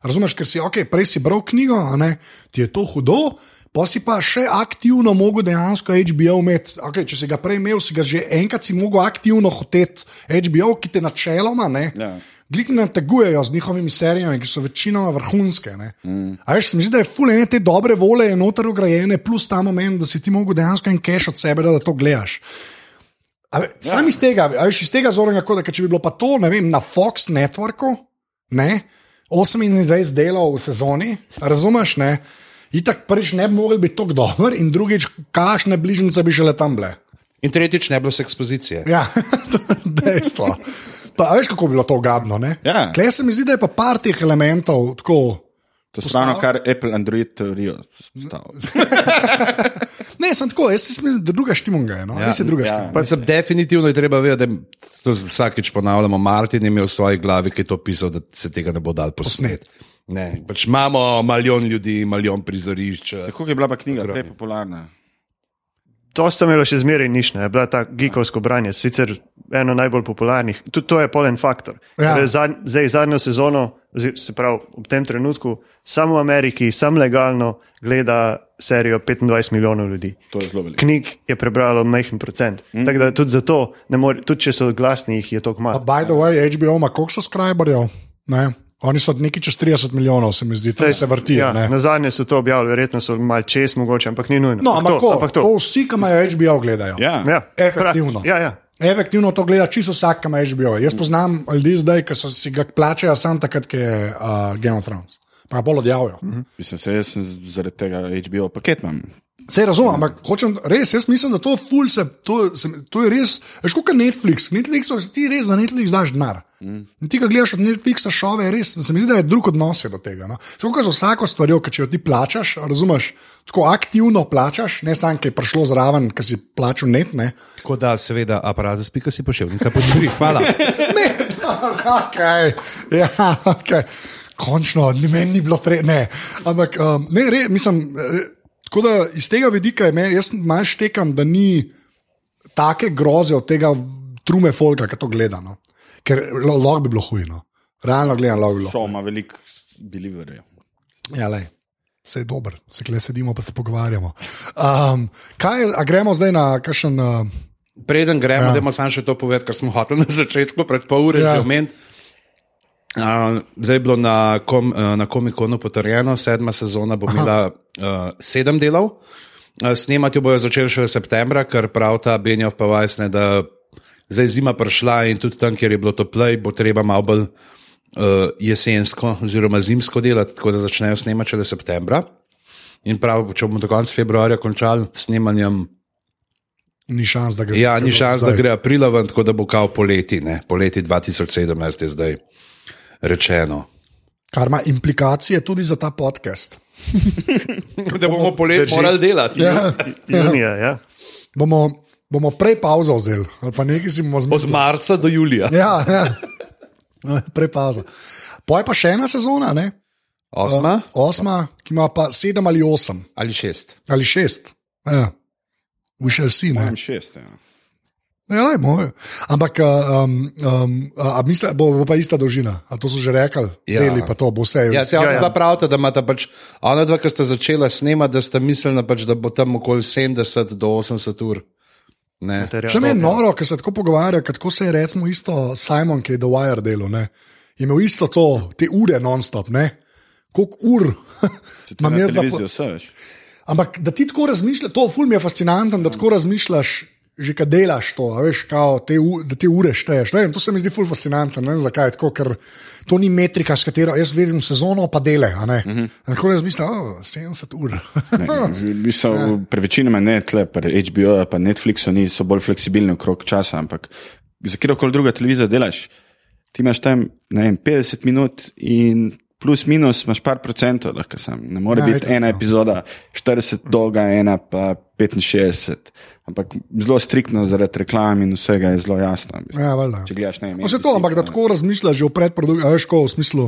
Razumeš, ker si, okay, prej si bral knjigo, a ne, ti je to hudo. Pa si pa še aktivno mogel dejansko HBO imeti. Okay, če si ga prej imel, si ga že enkrat si mogel aktivno hoteti HBO, ki te načeloma ne. Ja. Glik ne tegujejo z njihovimi serijami, ki so večinoma vrhunske. Mm. A veš, se mi zdi, da je fulene te dobre vole je noter ugrajene, plus ta moment, da si ti mogel dejansko en cache od sebe, da, da to gledaš. A ve- Ja. Sam iz tega, a veš, iz tega zornega koda, ker če bi bilo pa to, ne vem, na Fox Networku, ne, 28 delov v sezoni, razumeš, ne, itak prvič ne bi mogli biti tako dober, in drugič, kašne bližnjice bi šele tam bile. In tretjič, ne bilo se ekspozicije. Ja, [laughs] to je dejstvo. Pa, a veš, kako bi bilo to gabno, ne? Ja. Klej se mi zdi, da je pa par teh elementov tako. To je ravno kar Apple Android teorijo postavil. [laughs] Ne, sem tako, jaz mislim, da druga štimunga je, no, ja, je druga ja. štimunga. Pa se definitivno je treba vedeti, da to vsakič ponavljamo. Martin je imel v svoji glavi, ki je to pisal, da se tega ne bo dal posnet. Ne, pač imamo milijon ljudi, milijon prizorišč. Kako je bila pa knjiga prej popularna? To sta imela še zmeraj nišne, je bila ta geekovsko branje, sicer eno najbolj popularnih. Tudi to je polen faktor. Ja. Ker Zad, zdaj zadnjo sezono, se pravi v tem trenutku, samo v Ameriki, sam legalno gleda serijo 25 milijonov ljudi. To je zelo veliko. Knjig je prebralo majhen procent. Mm. Tako da tudi zato, ne more, tudi če so glasni, jih je to Pa, malo. by the way, HBO ima koliko subscriberjev? Ne? Oni so nekaj čez 30 milijonov, se mi zdi, tam se vrtijo. Ja, ne. na zadnje so to objavili, verjetno so malo čez, mogoče, ampak ni nujno. No, ampak, to, to, ampak to. to. vsi, ki imajo HBO, gledajo. Ja. Ja, Efektivno. Ja, ja. Efektivno to gleda čisto vsak, ki ima HBO. Jaz poznam ljudi zdaj, ki so si ga plačajo samo takrat, ko je uh, Game of Thrones. Pa bolj odjavijo. -hmm. Mislim, se jaz zaradi tega HBO paket imam. Vse razumem, ampak hočem res, jaz mislim, da to, ful se, to, se, to je res. Veš, kot Netflix. Netflix ti res za Netflix daš denar. Mm. Ti, ki gledaš od Netflixa šove, res, se mi zdi, da je drug odnos je do tega. No? Tako za vsako stvar, ki če jo ti plačaš, razumeš, tako aktivno plačaš, ne samo, ki je prišlo zraven, ki si plačal net. Ne, Tako da, seveda, aparat za spika si pošiljka podpori. Hvala. [laughs] ne [laughs] okay. ja, okay. končno, ni meni ni bilo treba. Ne, ampak um, ne, re, mislim. Re, Tako da iz tega vidika je meni, jaz malo štekam, da ni take groze od tega trume folka, ki to gleda. No. Ker lahko bi bilo hujno. Realno gledano, lahko bi bilo. Šov ima veliko deliverjev. Ja, lej. Vse je dobro, se kle sedimo, pa se pogovarjamo. Um, kaj, a gremo zdaj na kakšen. Uh, Preden gremo, Ja. da samo še to povedati, kar smo hoteli na začetku, pred pol ure Ja. že omeniti. Uh, zdaj je bilo na, kom, uh, na Komikonu potrjeno, sedma sezona bo imela uh, sedem delov. Uh, snemati jo bojo začeli šele septembra, ker prav ta Benjov pa vajsne, da zdaj zima prišla in tudi tam, kjer je bilo toplej, bo treba malo bolj uh, jesensko oziroma zimsko delati, tako da začnejo snemati šele septembra. In prav, če bomo do konca februarja končali s snemanjem ni šans, da gre. Ja, ni šans, da gre aprila ven, tako da bo kao poleti, ne? poleti 2017 je zdaj rečeno. Kar ima implikacije tudi za ta podcast. [laughs] Da bomo poleti morali delati. [laughs] Ja, Junija, ja. bomo, bomo prej pauzo vzeli, ali pa nekaj si bomo Od zmislili. marca do julija. Ja, ja. [laughs] prej pauza. Poje pa še ena sezona, ne? Osma Osma, ki ima pa sedem ali osem ali šest. ali šest. Ja. V še vsi, ne. Šest. Ja. Ja, lej, moj. Ampak, um, um, a misle, bo, bo pa ista dolžina. A to so že rekli, Ja. deli pa to, bo vse. Ja, se jaz Ja, ja. ja, pravite, da imate pač, ona dva, ki sta začela snemati, da sta mislila, pač, da bo tam okoli 70 do 80 ur. Ne. material. Še meni je noro, ker se tako pogovarjajo, kako se je recimo isto Simon, ki je do Wire delal, ne. Je imel isto to, te ure non-stop, ne. Koliko ur [laughs] imam jaz za. veš. Ampak da ti tako razmišljaš, to ful mi je fascinantno, da tako razmišljaš že kad delaš to, a veš, kao, te, da te ure šteješ. Ne to se mi zdi ful fascinantno, ne vem zakaj, tako, ker to ni metrika, s katero jaz vidim sezono, pa dele. Uh Mhm. -huh. Tako jaz mislim, oh, 70 ur. Mislim, [laughs] pri večinoma ne, tle, pri HBO, pa Netflixu ni, so bolj fleksibilni okrog časa, ampak za kjerkoli druga televizija delaš, ti imaš tam vem, 50 minut in plus minus imaš par procentov, lahko sem. Ne more Ja, biti ena no. epizoda 40 dolga, ena pa 65. Ampak zelo striktno zaradi reklam in vsega je zelo jasno. ja, valjda. Če gledaš ne vem. No, se to, ampak da tako razmišljaš že v predprodukciji, veš, ko v smislu,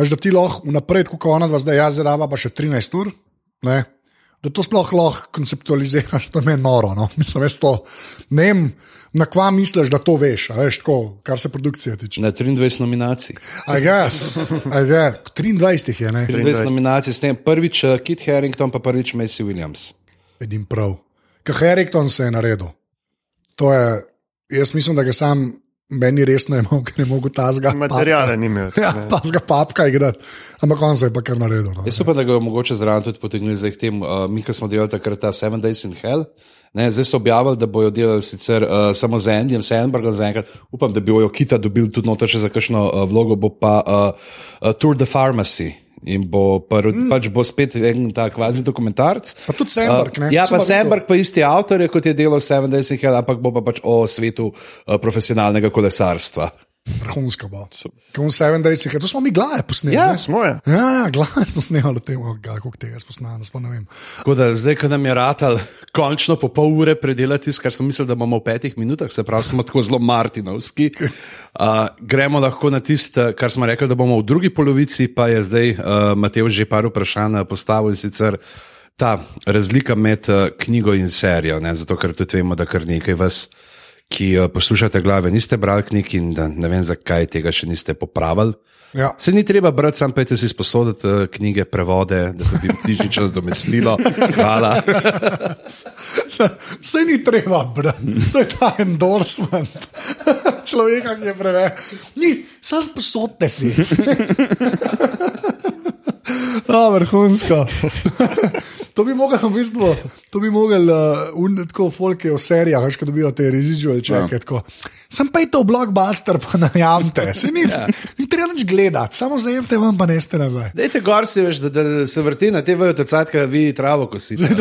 veš, da ti lahko vnaprej, kot ona dva, zdaj jaz zrava pa še 13 ur, ne? Da to sploh lahko konceptualiziraš, to me je noro. No? Mislim, veš to. Ne vem, na kva misliš, da to veš, a veš, tako, kar se produkcije tiče. Na 23 nominacij. I guess, I guess. 23 jih je, ne, 23 nominacij, s tem prvič uh, Kit Harington, pa prvič Macy Williams. vidim prav. Kaj Harrington se je naredil. To je, jaz mislim, da ga sam meni resno je imel, ker je mogel ta zga. Materiale ni imel. Ja, pa zga papka igrati. Ampak on se je pa kar naredil. No. Jaz upam, da ga bomo mogoče zraven tudi potegnili za tem, uh, mi, ki smo delali takrat ta Seven Days in Hell. Ne, zdaj so objavili, da bodo delali sicer uh, samo z Andyjem Sandbergom, zaenkrat upam, da bi jo Kita dobili tudi noter še za kakšno uh, vlogo, bo pa uh, uh, Tour de Pharmacy. In bo, pa, mm. pač bo spet en tak kvazi dokumentarc. Pa tudi Sandberg, ne? Ja, pa Sandberg, pa isti avtor, je, kot je in Hell, ampak bo pa pač o svetu uh, profesionalnega kolesarstva. Vrhunsko bo. Kot Seven Days, je- to smo mi glave posneli. Ja, ne? Smo je. Ja, glave smo snemali o tem, oh, kako tega spoznam, sploh ne vem. Tako da zdaj, ko nam je ratal končno po pol ure predelati, tisto, kar smo mislili, da bomo v petih minutah, se pravi, smo tako zelo martinovski. Uh, gremo lahko na tisto, kar smo rekli, da bomo v drugi polovici, pa je zdaj uh, Matej že par vprašanj postavil in sicer ta razlika med uh, knjigo in serijo. Ne? Zato, ker tudi vemo, da kar nekaj vas, ki uh, poslušate glave, niste brali knjig in da ne vem, zakaj tega še niste popravili. Ja. Se ni treba brati, sam pejte si sposoditi uh, knjige, prevode, da dobim [laughs] knjižnično domestilo. Hvala. [laughs] Vse ni treba, brati. to je ta endorsement [laughs] človeka, ki je preveč. Ni, samo sposobne si. A, vrhunsko. [laughs] To bi mogel, v bistvu, to bi mogel, uh, un, tako folke v serijah, veš, ko dobijo te residual čeke. Ja. Sam pa je to blockbuster, pa [laughs] najamte. Se ni, ja. ni treba nič gledati, samo zajemte vam, pa neste nazaj. Dajte gor si veš, da, da se vrti na te vrte, cajtka vi travo kosite. [laughs]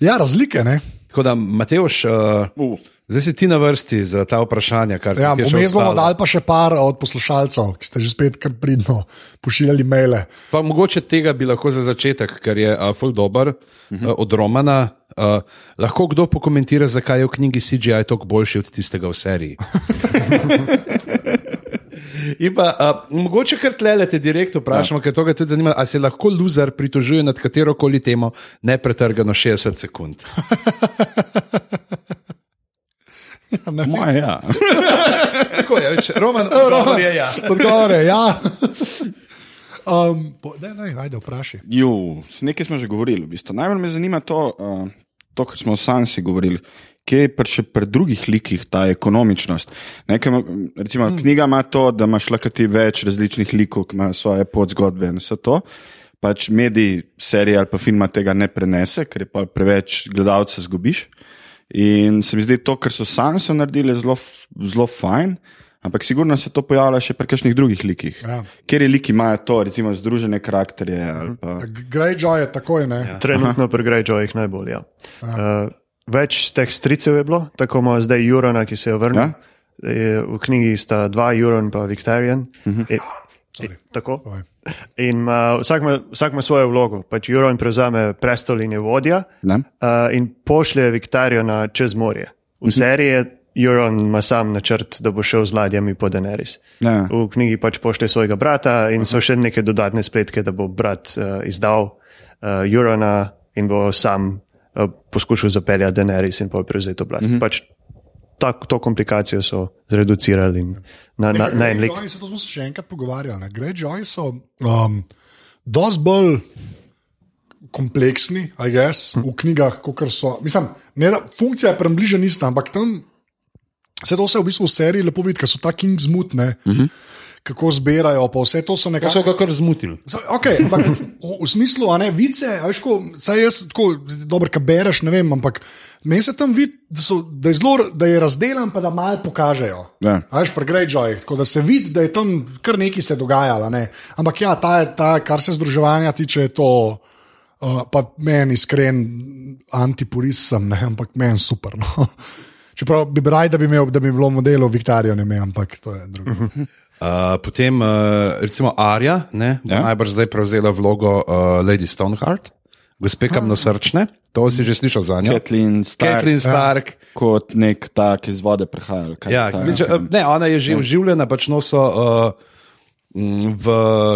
Ja, razlike, ne? Tako da, Mateoš, uh, Uh. Zdaj si ti na vrsti za ta vprašanja. Kar Ja, vmes bomo dali pa še par od poslušalcev, ki ste že spet kar pridno pošiljali maile. Pa mogoče tega bi lahko za začetek, ker je uh, full dober uh -huh. uh, od Romana. Uh, lahko kdo pokomentira, zakaj je v knjigi CGI toliko boljši od tistega v seriji. [laughs] In pa, uh, mogoče kar tlelete direktno vprašamo, ja. ker to ga tudi zanima, ali se lahko loser pritožuje nad katero koli temo nepretrgano 60 sekund. [laughs] Moje, ja. [laughs] Tako je, več, Roman, Roman je ja. Odgovor je ja. [laughs] Um, po, ne, ne, ajde, vprašaj. Ju, s- nekaj smo že govorili. V bistvu. Najbolj me zanima to, uh, to kar smo o Sansi govorili. Kje je pa še pri drugih likih ta ekonomičnost? Nekaj, recimo, hmm. Knjiga ima to, da imaš lahko ti več različnih likov, ki imajo svoje podzgodbe in vse to. Pač mediji, serije ali pa filma tega ne prenese, ker je pa preveč gledalcev zgubiš. In se mi zdi to, kar so Sanso naredili, zelo, zelo fajn. Ampak sigurno se to pojavlja še pri kakšnih drugih likih. Ja. Ker je liki imajo to, recimo, združene karakterje. ali Pa... Greyjoy je takoj, ne? Ja. Trenutno pri Greyjoyih najbolj. Ja. Uh, več teh stricev je bilo, tako ima zdaj Jurona, ki se je vrnil. Ja? V knjigi sta dva, Juron in Victorian. Uh -huh. e, e, tako. Povej. In ima, vsak, ima, vsak ima svojo vlogo. Pač Juron prevzame prestol in je vodja Ne? uh, in pošlje Viktorijo čez morje. V seriji je Juron ima sam načrt, da bo šel z ladjami po Daenerys. Ja. V knjigi pač pošlje svojega brata in so še neke dodatne spletke, da bo brat uh, izdal uh, Jurona in bo sam uh, poskušal zapeljati Daenerys in pol prevzeti oblast. -hmm. pač ta, to komplikacijo so zreducirali na, na, na en lik. Greyjoyi, se to smo se še enkrat pogovarjali. ne. Greyjoyi so um, dosti bolj kompleksni, I guess, v knjigah, kot so. Mislim, ne, da, funkcija je približena ista, ampak tam Vse to se v bistvu v seriji lepo vidi, ker so ta Kingsmut, uh -huh. Kako zbirajo, pa vse to so To nekako. so ga kar zmotili. Okay, ampak v, smislu, a ne vice, a veš, ko, saj jaz tako dobro, kaj bereš, ne vem, ampak meni se tam vidi, da, so- da je zelo, da je razdeljen, pa da malo pokažejo. Ja. A Veš, pri Greyjoy, tako da se vidi, da je tam kar nekaj se dogajalo. Ne? Ampak ja, ta, je- ta, kar se združevanja tiče, je to. Uh, pa meni iskren antipurist sem, ne? ampak meni super. No. [laughs] Čeprav bi bil rad, da bi, imel, da bi bilo modelo Viktorijo, ne vem, ampak to je drugo. Uh, potem, uh, recimo, Arja, ne, Ja. najbrž zdaj prevzela vlogo uh, Lady Stoneheart, gospe kamnosrčne. To si že slišal za njo. Kathleen Stark, Caitlin Stark. kot nek tak iz vode prihajal. kaj Ja, ta- glede, uh, ne, ona je že oživljena, pač no so. Uh, V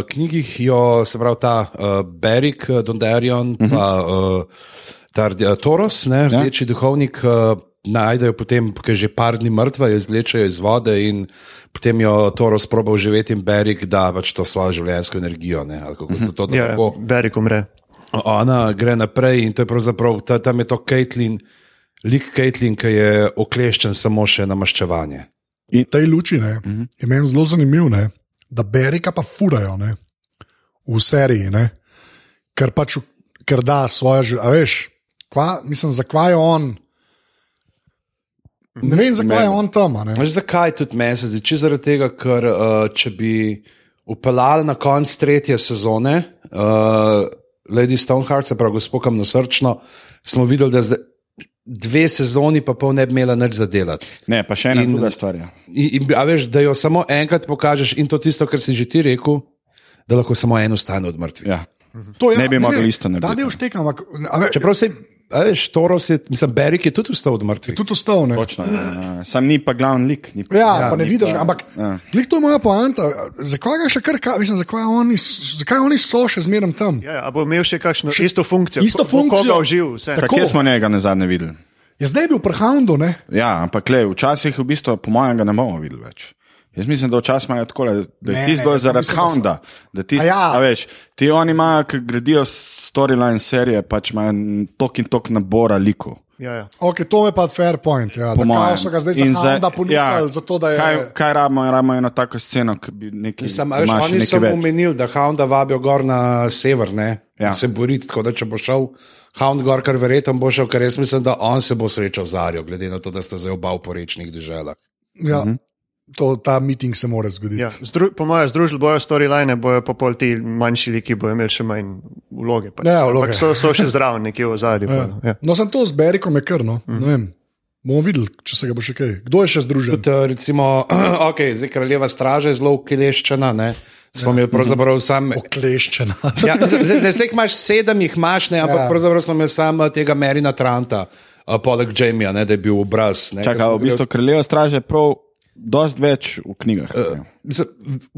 knjigih jo, se pravi, ta uh, Berik, Dondarion, uh -huh. pa uh, ta uh, Toros, ne, rdeči ja. duhovnik, uh, najdejo potem, ker je že par dni mrtva, jo izvlečejo iz vode in potem jo Toros proba uživeti in Berik da pač to svojo življenjsko energijo. Ne, ali kako se to da Ja, tako. Berik umre. Ona gre naprej in to je pravzaprav, ta, tam je to Caitlin, lik Caitlin, ki je okleščen samo še na maščevanje. V tej luči ne, uh -huh. je meni zelo zanimivo, ne, da Berika pa furajo ne, v seriji, ne, ker pač ker da svoje življenje. A veš, kva, mislim, zakaj je on. Ne vem, zakaj je on tam. a ne. Veš, zakaj tudi meni se zdi? Če zaradi tega, ker uh, če bi upeljali na konc tretje sezone, uh, Lady Stoneheart, se pravi, gospod Kamnosrčno, smo videli, da zdaj, dve sezoni pa pol ne bi imela nič zadelati. Ne, pa še ena In- druga stvar. je. In, in, a veš, da jo samo enkrat pokažeš in to tisto, kar si že ti rekel, da lahko samo eno stane od mrtvih. Ja. To, Ne bi mogli isto narediti. del štekam, ampak a ve- Čeprav se, veš, Toros je, mislim, Berik je tudi vstal od mrtvih. tudi ostal. Ne. Točno, ja. Sam ni pa glavni lik. Pa, Ja, ja, pa ne vidiš, pa- ampak Ja. ja. to je moja poanta. Zakaj ga še kar, ka- mislim, zakaj oni, zakaj oni so še zmeraj tam? Ja, ja, a bo imel še kakšno še, isto funkcijo? isto funkcijo. Koga uživ, vse. Tako. Kje smo njega na zadnje videli? Je zdaj bil pri Houndu, ne? Ja, ampak le, včasih v bistvu, po mojem, ga ne bomo videli več. Jaz mislim, da včasih imajo tako, da je tisto zaradi Hounda. Da A ja. veš, ti oni imajo, ki gradijo storyline serije, pač imajo tok in tok nabora likov. Ja, ja. Okay, to je pa fair point. Ja, Po da so ga zdaj In Hounda ponudili, ja, zato da je. Kaj, kaj rabimo, rabimo eno tako sceno, ki bi nekaj, da imaš oni so omenili, da Hounda vabijo gor na sever, ne, Ja. ja. se boriti. Tako da če bo šel Hound gor, kar verjetno bo šel, ker jaz mislim, da on se bo srečal z Arjo, glede na to, da sta zdaj oba v porečnih državah. Ja, to, ta meeting se mora zgoditi. Ja, zdru, po mojem, združili bojo storyline, bojo pa pol ti manjši liki, bojo imeli še manj vloge. Pač. Ja, vloge. Ampak so, so še zraven, nekje v zadnji. Ja. Ja. No, sem to z Berikom je kar, no. Mm. Bomo videli, če se ga bo še kaj. Kdo je še združen? Tudi, eh, recimo, [clears throat] okay, zdaj kraljeva straža je zelo ukleščena, ne. Smo imeli pravzaprav sam. Okleščena. Ja, zdaj, zdaj, zdaj jih imaš sedem, jih imaš, ne, ampak Ja. ja. pravzaprav smo imeli samo tega Merina Tranta, uh, poleg Jamija, ne, da je bil obraz. Ne, Čakaj, v bistvu kraljeva straže je prav dosti več v knjigah. Uh,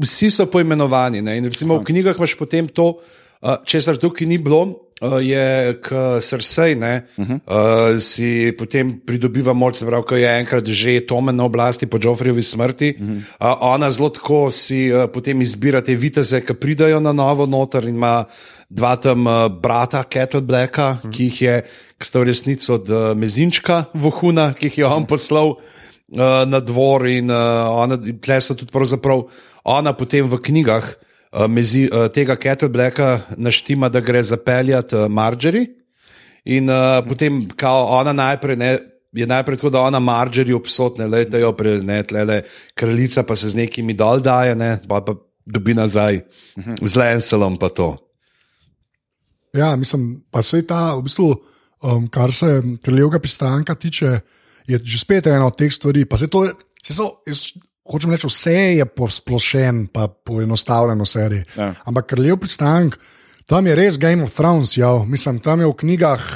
Vsi so poimenovani. Ne? In recimo v knjigah imaš potem to, uh, česar tukaj ni bilo, uh, je k srsej, ne, uh -huh. uh, si potem pridobiva moč, se pravi, ko je enkrat že Tomen na oblasti po Joffreyovi smrti. Uh -huh. uh, ona zelo tako si uh, potem izbira te viteze, ki pridajo na novo noter in ima dva tam uh, brata, Kettle Blacka, uh -huh. ki jih je, ki sta v resnici od uh, Mezinčka vohuna, ki jih je on poslal uh, na dvor in uh, ona, tle so tudi pravzaprav ona potem v knjigah uh, mezi, uh, tega Kettle Blacka naštima, da gre zapeljati uh, Marjorie. In uh, potem, kao ona najprej ne. Je najprej tako, da ona Marjorie obsotne, da jo prenetle, kraljica pa se z nekimi dol daje, ne, pa, pa dobi nazaj z Lancelom pa to. Ja, mislim, pa se ta, v bistvu, um, kar se kraljevega pristanka tiče, je že spet ena od teh stvari. Pa se to, se so, jaz hočem reči, vse je posplošen, pa poenostavljen v seriji. Ja. Ampak kraljev pristank, tam je res Game of Thrones, ja, mislim, tam je v knjigah.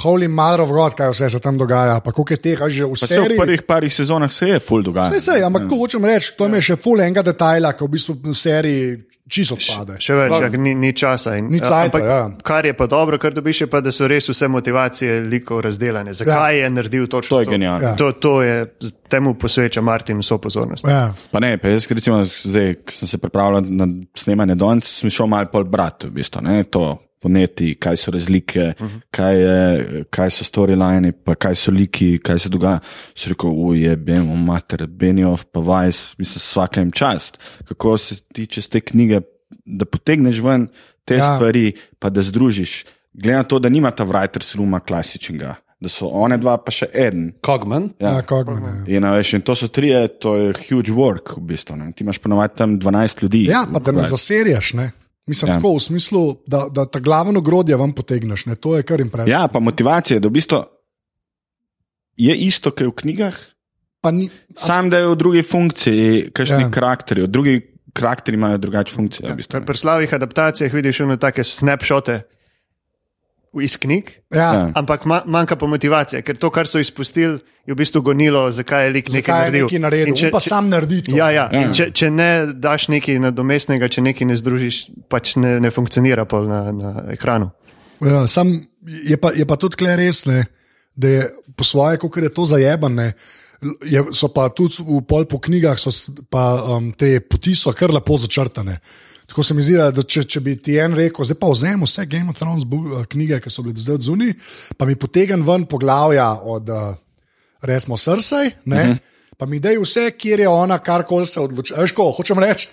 Holy Mother of God, kaj vse se tam dogaja, pa koliko je teh že v pa se v seriji. prvih parih sezonah se je full dogajalo. Ne, sej, ampak to hočem reči, to je še full enega detajla, ki v bistvu v seriji čisto odpade. Še več, jak, ni, ni časa. In, Ni cajta, ampak, ja. Kar je pa dobro, kar dobiš, je pa, da so res vse motivacije likov razdeljene. Zakaj ja. je naredil točno To je genialno. Ja. To, to je, temu posveča Martin vso pozornost. Ja. Pa ne, pa jaz, recimo, zdaj, ko sem se pripravljal na snemanje danes, sem šel malo pol brat, v bistvu, ne, to poneti, kaj so razlike, uh -huh. kaj, je, kaj so storyline, pa kaj so liki, kaj se dogaja. So rekel, uje, bemo mater, Benioff, pa Vajs, mislim, vsakem čast. Kako se tiče te knjige, da potegneš ven te Ja. stvari, pa da združiš. Glede na to, da nima ta writers rooma klasičnega, da so one dva, pa še en. Kogman. Ja, Ja. Kogman, ja. In, veš, in to so trije, to je huge work, v bistvu. Ne. Ti imaš ponovadi tam 12 ljudi. ja, pa da ne zaserjaš. Ne? Mislim, ja. Ja. tako v smislu, da, da ta glavno ogrodje vam potegneš. Ne? To je kar impresivno. Ja, pa motivacija, da v bistvu je isto, kot je v knjigah, Pa ni, sam da je v drugi funkciji, kakšni Ja. ja. karakteri. Drugi karakteri imajo drugačne funkcije. v bistvu. Pri slavih adaptacijah vidiš eno take snapshote iz knjig, ja, Ja. ampak ma, manjka pa motivacija, ker to, kar so izpustili, je v bistvu gonilo, zakaj je lik nekaj je naredil. nekaj naredil? In Če, pa sam naredi to. Ja, ja. Ja. Če, če ne daš nekaj nadomestnega, če nekaj ne združiš, pač ne, ne funkcionira na, na ekranu. Ja, sam je pa, je pa tudi tle res, ne, da je po svoje, kot je to zajebane. Je, so pa tudi v pol po knjigah, so pa um, te poti so kar lepo začrtane. Tako se mi zdi, da če, če bi ti en rekel, zdaj pa vzemi vse Game of Thrones bu- knjige, ki so bile do zdaj odzuni, pa mi potegnem ven poglavja od, recimo, Srsaj, uh -huh. pa mi dej vse, kjer je ona karkoli se odloči. Veš, ko hočem reči.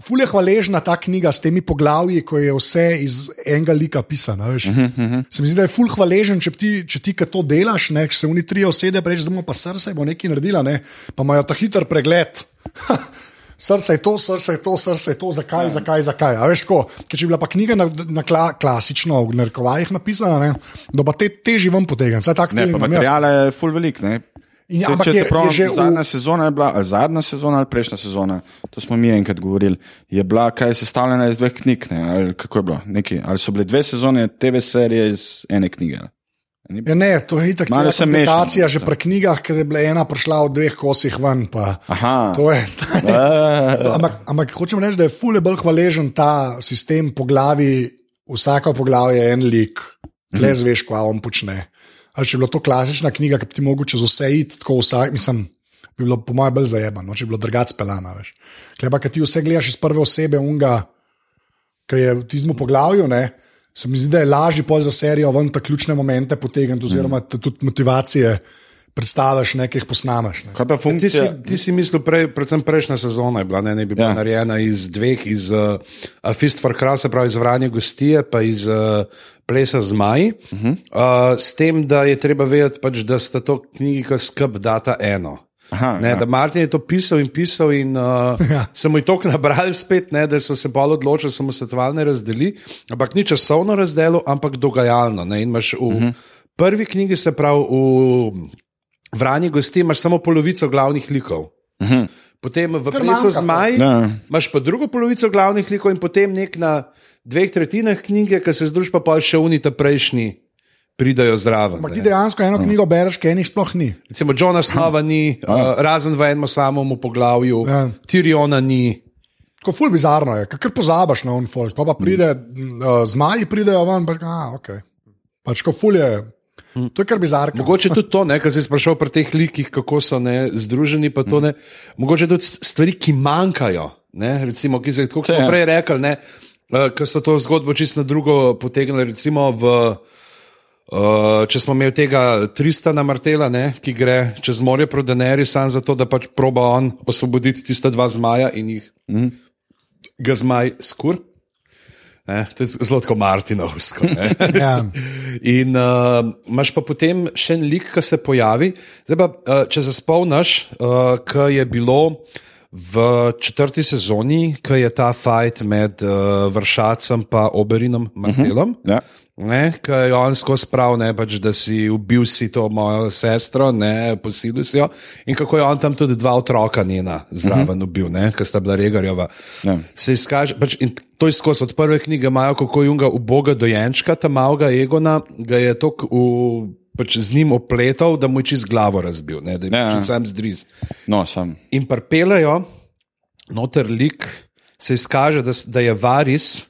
Ful je hvaležna ta knjiga s temi poglavji, ko je vse iz enega lika pisana. Uh -huh, uh -huh. Se mi zdi, da je ful hvaležen, če ti, če ti to delaš, ne, če se oni tri osede, reče, da bomo pa srce, bo nekaj naredila, ne, pa imajo ta hiter pregled. [laughs] Srce je to, srce je to, srce je to, zakaj, ja. zakaj, zakaj. A veš, ko, ker če bi bila pa knjiga na, na kla, klasično, v narekovajih napisana, ne, da pa te teži vam potegnem. Ne, materijale je full velik. Ne. In- Saj, ampak če je- se prav, je že v- zadnja sezona je bila, zadnja sezona ali prejšnja sezona, to smo mi enkrat govorili, je bila kaj sestavljena iz dveh knjig. Ne, ali, kako je bilo? Neki, ali so bile dve sezone TV serije iz ene knjige? Ni- Ja, ne, to je itak Malo cela se komplikacija mešamo, že pri knjigah, ker je bila ena prišla v dveh kosih ven. Pa, Aha. to je stanje. [laughs] Eh, Ampak, ampak hočem reči, da je fulje bolj hvaležen ta sistem po glavi, vsako poglavje je en lik, Mhm. le zveš, kaj on počne. Ali če bi bila to klasična knjiga, ki bi ti mogoče čez vse iti, tako vsak, mislim, bi bilo po mojem bolj zajebano, no, če bi bilo drugače pelano. Kleba, ki ti vse gledaš iz prve osebe, unga, ki je v tistem poglavju. Ne, Se mi zdi, da je lažje pol za serijo ven ta ključne momente potegniti, oziroma mm. tudi motivacije predstaviš, nekaj jih posnameš. Ne. Kaj pa Ti si, ti si mislil, prej, predvsem prejšnja sezona je bila, ne, ne bi bila ja. Narejena iz dveh, iz uh, A Fist for Crow, se pravi iz Vranja gostije, pa iz uh, Plesa zmaj. Uh -huh. uh, s tem, da je treba vedeti, pač, da sta to knjigi, ki skrb data eno. Aha, Ne, ja. da Martin je to pisal in pisal, in uh, [laughs] ja. se mu je to nabrali spet, ne, da so se bolj odločili, da samo svetovalne razdeli, ampak ni časovno razdelil, ampak dogajalno. Ne, imaš v uh -huh. prvi knjigi, se pravi v Vrani gosti, imaš samo polovico glavnih likov. Uh -huh. Potem v Plesu zmaj Ja. imaš pa drugo polovico glavnih likov, in potem nek na dveh tretjinah knjige, ki se združ pa pol še unita prejšnji. Pridajo zraven. Ampak ti dejansko eno knjigo bereš, ki enih sploh ni. Recimo, Johna Snova ni, uh, razen v enem samem poglavju, Ja. Tiriona ni. Tako ful bizarno je, ker pozabiš na unfolk, pa, pa pride, uh, zmaji pridejo ven, pa ah, ok. Pač ko ful je, to je kar bizarno. Mogoče tudi to, kar si sprašal pri teh likih, kako so ne, združeni. pa to, Ne, mogoče tudi stvari, ki manjkajo. Ne, recimo, ki se, kot smo Ja. prej rekli, ne, uh, ker so to zgodbo čisto na drugo potegnili. Recimo v, Uh, če smo imeli tega Tristana Martela, ne, ki gre čez morje proti Deneri, samo zato, da pač proba on osvoboditi tiste dva zmaja in jih mm. ga zmaj skur. Ne, to je zelo kot Martinovsko. [laughs] Ja. In uh, imaš pa potem še en lik, ki se pojavi. Zdaj pa, uh, če se spomniš, uh, kaj je bilo v četrti sezoni, ko je ta fajt med uh, Vršacem in Oberinom Martelom. Ja. Ne, Ker je on skozi prav, ne, pač, da si ubil si to mojo sestro, ne, posilil si jo. In kako je on tam tudi dva otroka njena zraven ubil, ker sta bila regarjova. Ja. Se izkaže, pač, in to je skozi od prve knjige, imajo kako junga uboga dojenčka, ta malega Egona, ga je tok v. Pač z njim opletal, da mu je čez glavo razbil, ne, da je Ja. ja. sam zdriz. No, sam. In pripeljejo noter lik, se izkaže, da, da je varis.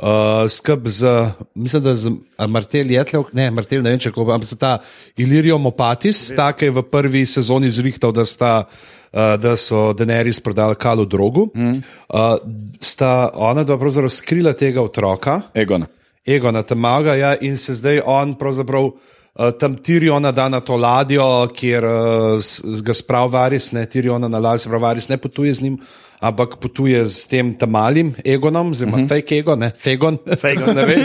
Uh, skrb za, mislim, da za Martel Jetlev, ne, Martel, ne vem, če kako, ampak za ta Ilirijo Mopatis, tako je v prvi sezoni zrihtal, da, sta, uh, da so Daenerys prodali kalu drogu. Mm. Uh, sta ona dva pravzaprav skrila tega otroka Egon. Egona Tamaga ja, in se zdaj on pravzaprav. Uh, tam Tiriona da na to ladjo, kjer uh, ga sprav varis, ne Tiriona na ladji, sprav varis ne potuje z njim, ampak potuje s tem tam malim Egonom, oziroma uh -huh. fake Ego, ne Fegon. Fegon. ne ve.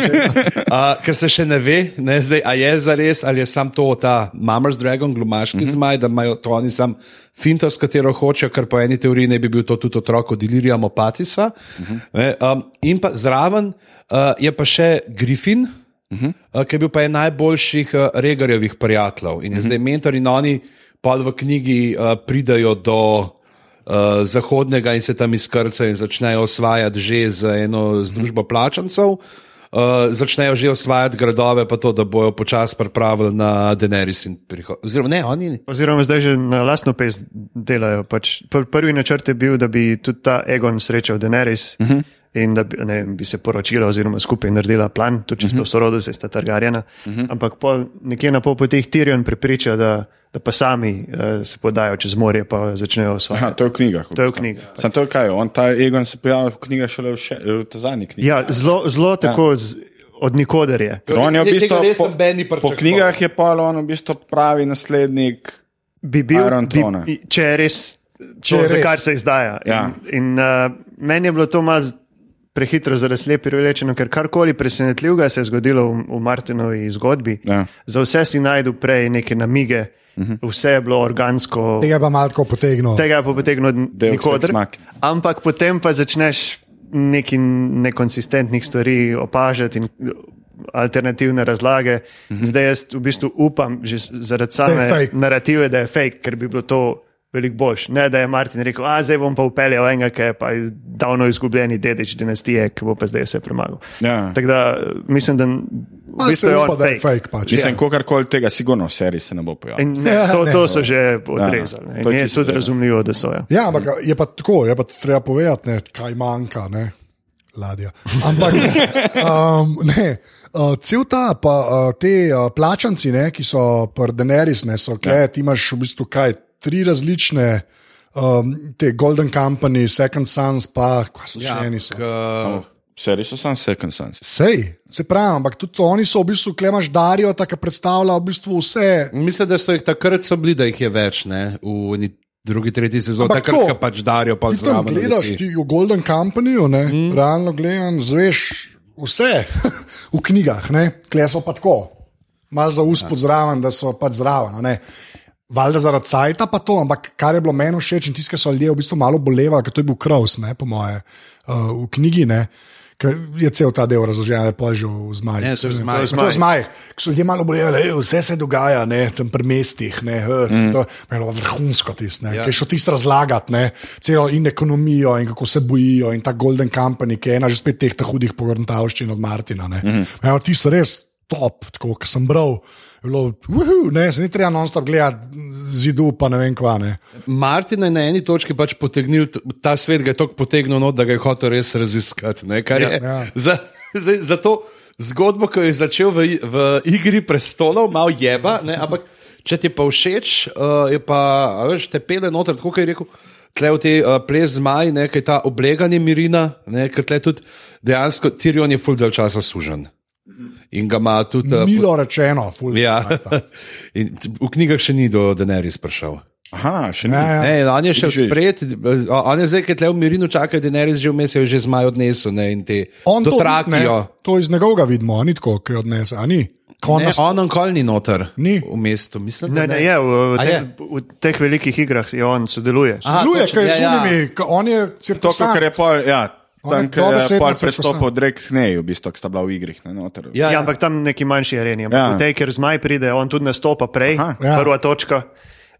Uh, ker se še ne ve, ne, zdaj, a je zares ali je sam to ta Mama's Dragon, glumaški uh -huh. zmaj, da imajo to oni sam finto, s katero hočejo, ker po eni teoriji ne bi bil to tudi otrok od Ilirija Mopatisa. Uh -huh. ne, um, in pa zraven uh, je pa še Griffin. Uh -huh. uh, ki je bil pa en najboljših uh, regarjevih prijateljev. In je uh -huh. zdaj mentor in oni pa v knjigi uh, pridajo do uh, zahodnega in se tam izkrcajo in začnejo osvajati že z eno združbo plačancev. Uh, začnejo že osvajati gradove, pa to, da bojo počasi pripravili na Denerys in prihod. Oziroma, ne, oni. Oziroma, zdaj že na lastno pest delajo. Pač pr- prvi načrt je bil, da bi tudi ta Egon srečal Daenerys uh -huh. In da bi, ne, bi se poročila, oziroma skupaj naredila plan, tudi če sta v sorodu, se sta Targarjena. Uh -huh. Ampak pol, nekje na pol poti jih Tyrion prepriča, da, da pa sami uh, se podajo čez morje in začnejo Aha, osvajati. to je v knjigah. To je v knjigah. Sam to je kaj, on ta Egon se pojavlja v knjigah šele v, še, v ta zadnji knjigi. Ja, zelo, zelo tako ja. z, od nikoder je. On je v bistvu, po, po knjigah je pa on v bistvu pravi naslednik. bi bil, Iron bi, če je res, Če to, je za res. kar se izdaja. Ja. In, in uh, meni je bilo to malo prehitro, zelo slepi rečeno, ker karkoli presenetljivega se je zgodilo v, v Martinovi zgodbi. Ja. Za vse si najdu prej neke namige, uh -huh. vse je bilo organsko. Tega pa malo tako potegnil. Tega pa potegnil nikoder. smak. Ampak potem pa začneš nekaj nekonsistentnih stvari opažati in alternativne razlage. Mm -hmm. Zdaj jaz v bistvu upam, že zaradi same fake. narative, da je fake, ker bi bilo to. Veliko boljš. Ne, da je Martin rekel, a zdaj bom pa upeljal enega, ki je pa iz- davno izgubljeni dedič dinastije, ki bo pa zdaj vse premagal. Ja. Tako da mislim, da v Pa bistvu je on da je fake. fake pač. Mislim, Ja. kogarkoli tega, sigurno v seriji se ne bo pojavil. In ne, Ja, to, ne. to so že odrezali. ne. to je In je tudi res. razumljivo, da so. Ja. Ja, ampak je pa tako, je pa treba povedati, ne, kaj manjka, ne, ladja. Ampak [laughs] um, ne. Uh, cel ta, pa uh, te uh, plačanci, ne, ki so prdeneris, ne so kle, ja. ti imaš v bistvu kaj, tri različne, um, te Golden Company, Second Sons, pa kaj so še Ja, eni. So. k- V seriji so samo Second Sons. Sej, se pravi, ampak tudi oni so v bistvu, klemaš Darijo, tako predstavlja v bistvu vse. Mislim, da so jih takrat so bili, da jih je več, ne, v drugi, tretji sezoni, takrat, to, ko pač darijo pa Ti tam gledaš, ti v Golden Companyju, ne, mm. realno gledam, zveš vse [laughs] v knjigah, kle so pa tako, malo za uspod zraven, da so pač zraven. ne. Valjda zaradi sajta pa to, ampak kar je bilo meni všeč in tiskaj so ljudje v bistvu malo bolevali, ker to je bil Kraus, ne, po moje, uh, v knjigi. Ne. Ker je cel ta del razložen, je pol že v zmaju. Ne, saj v Zmajih. To je zmaj, ki so ljudje malo bolevali, "Ej, vse se dogaja, ne, tam pri mestih. Ne, mm. To je bilo vrhunsko tisto, Ja. ki je šel tisto razlagati, ne, celo in ekonomijo in kako se bojijo in ta Golden Company, ki je ena že spet teh hudih pogrntavščin od Martina. Mm -hmm. Ti so res top, tako kot sem bral. Bilo, uhu, ne, se ni treba non-stop gledati zidu, pa ne vem kva. Ne. Martin je na eni točki pač potegnil, ta svet ga je tako potegnil, not, da ga je hotel res raziskati. Ne, kar Ja. je Ja. za, za, za to zgodbo, ki jo je začel v, i- v Igri prestolov, malo jeba, ne, ampak če ti je pa všeč, uh, je pa, a veš, te pele noter, tako kot je rekel. Tle v te uh, ples zmaj, ne, kaj ta obleganje mirina, ne, ker tle tudi dejansko Tirion je full del časa sužen. In ga ima tudi. Uh, Milo rečeno, ful. ja, [laughs] v knjigah še ni do Denerys prišel. Aha, še ne. Ja, ja. Ne, on je Vidiš, spred, on je zdaj, ki tle v Mirinu čaka, da ne res že vmes je že zmaj odnesel ne, in te On to, dotrakijo. ne, to iz njegovega vidimo, ni tako, ki odnese, a ni. Ko Ne, nas- on nikoli ni noter Ni. v mestu, mislim. Ne, da ne, je, v, teh, je? v teh velikih igrah je on sodeluje. Aha, Luje, točno, kaj je ja, z ja. unimi, ka- on je To, cirkusant. kar je pol, ja, tam, je kjer je prestopil od Drake Knej, v bistvu, ki sta bila v igrih, ne noter. Ja, Ja, ja. ampak tam neki manjši areni. Ampak Ja. ja. V tej, ker zmaj pride, on tudi nastopa prej, Aha. Ja. prva točka.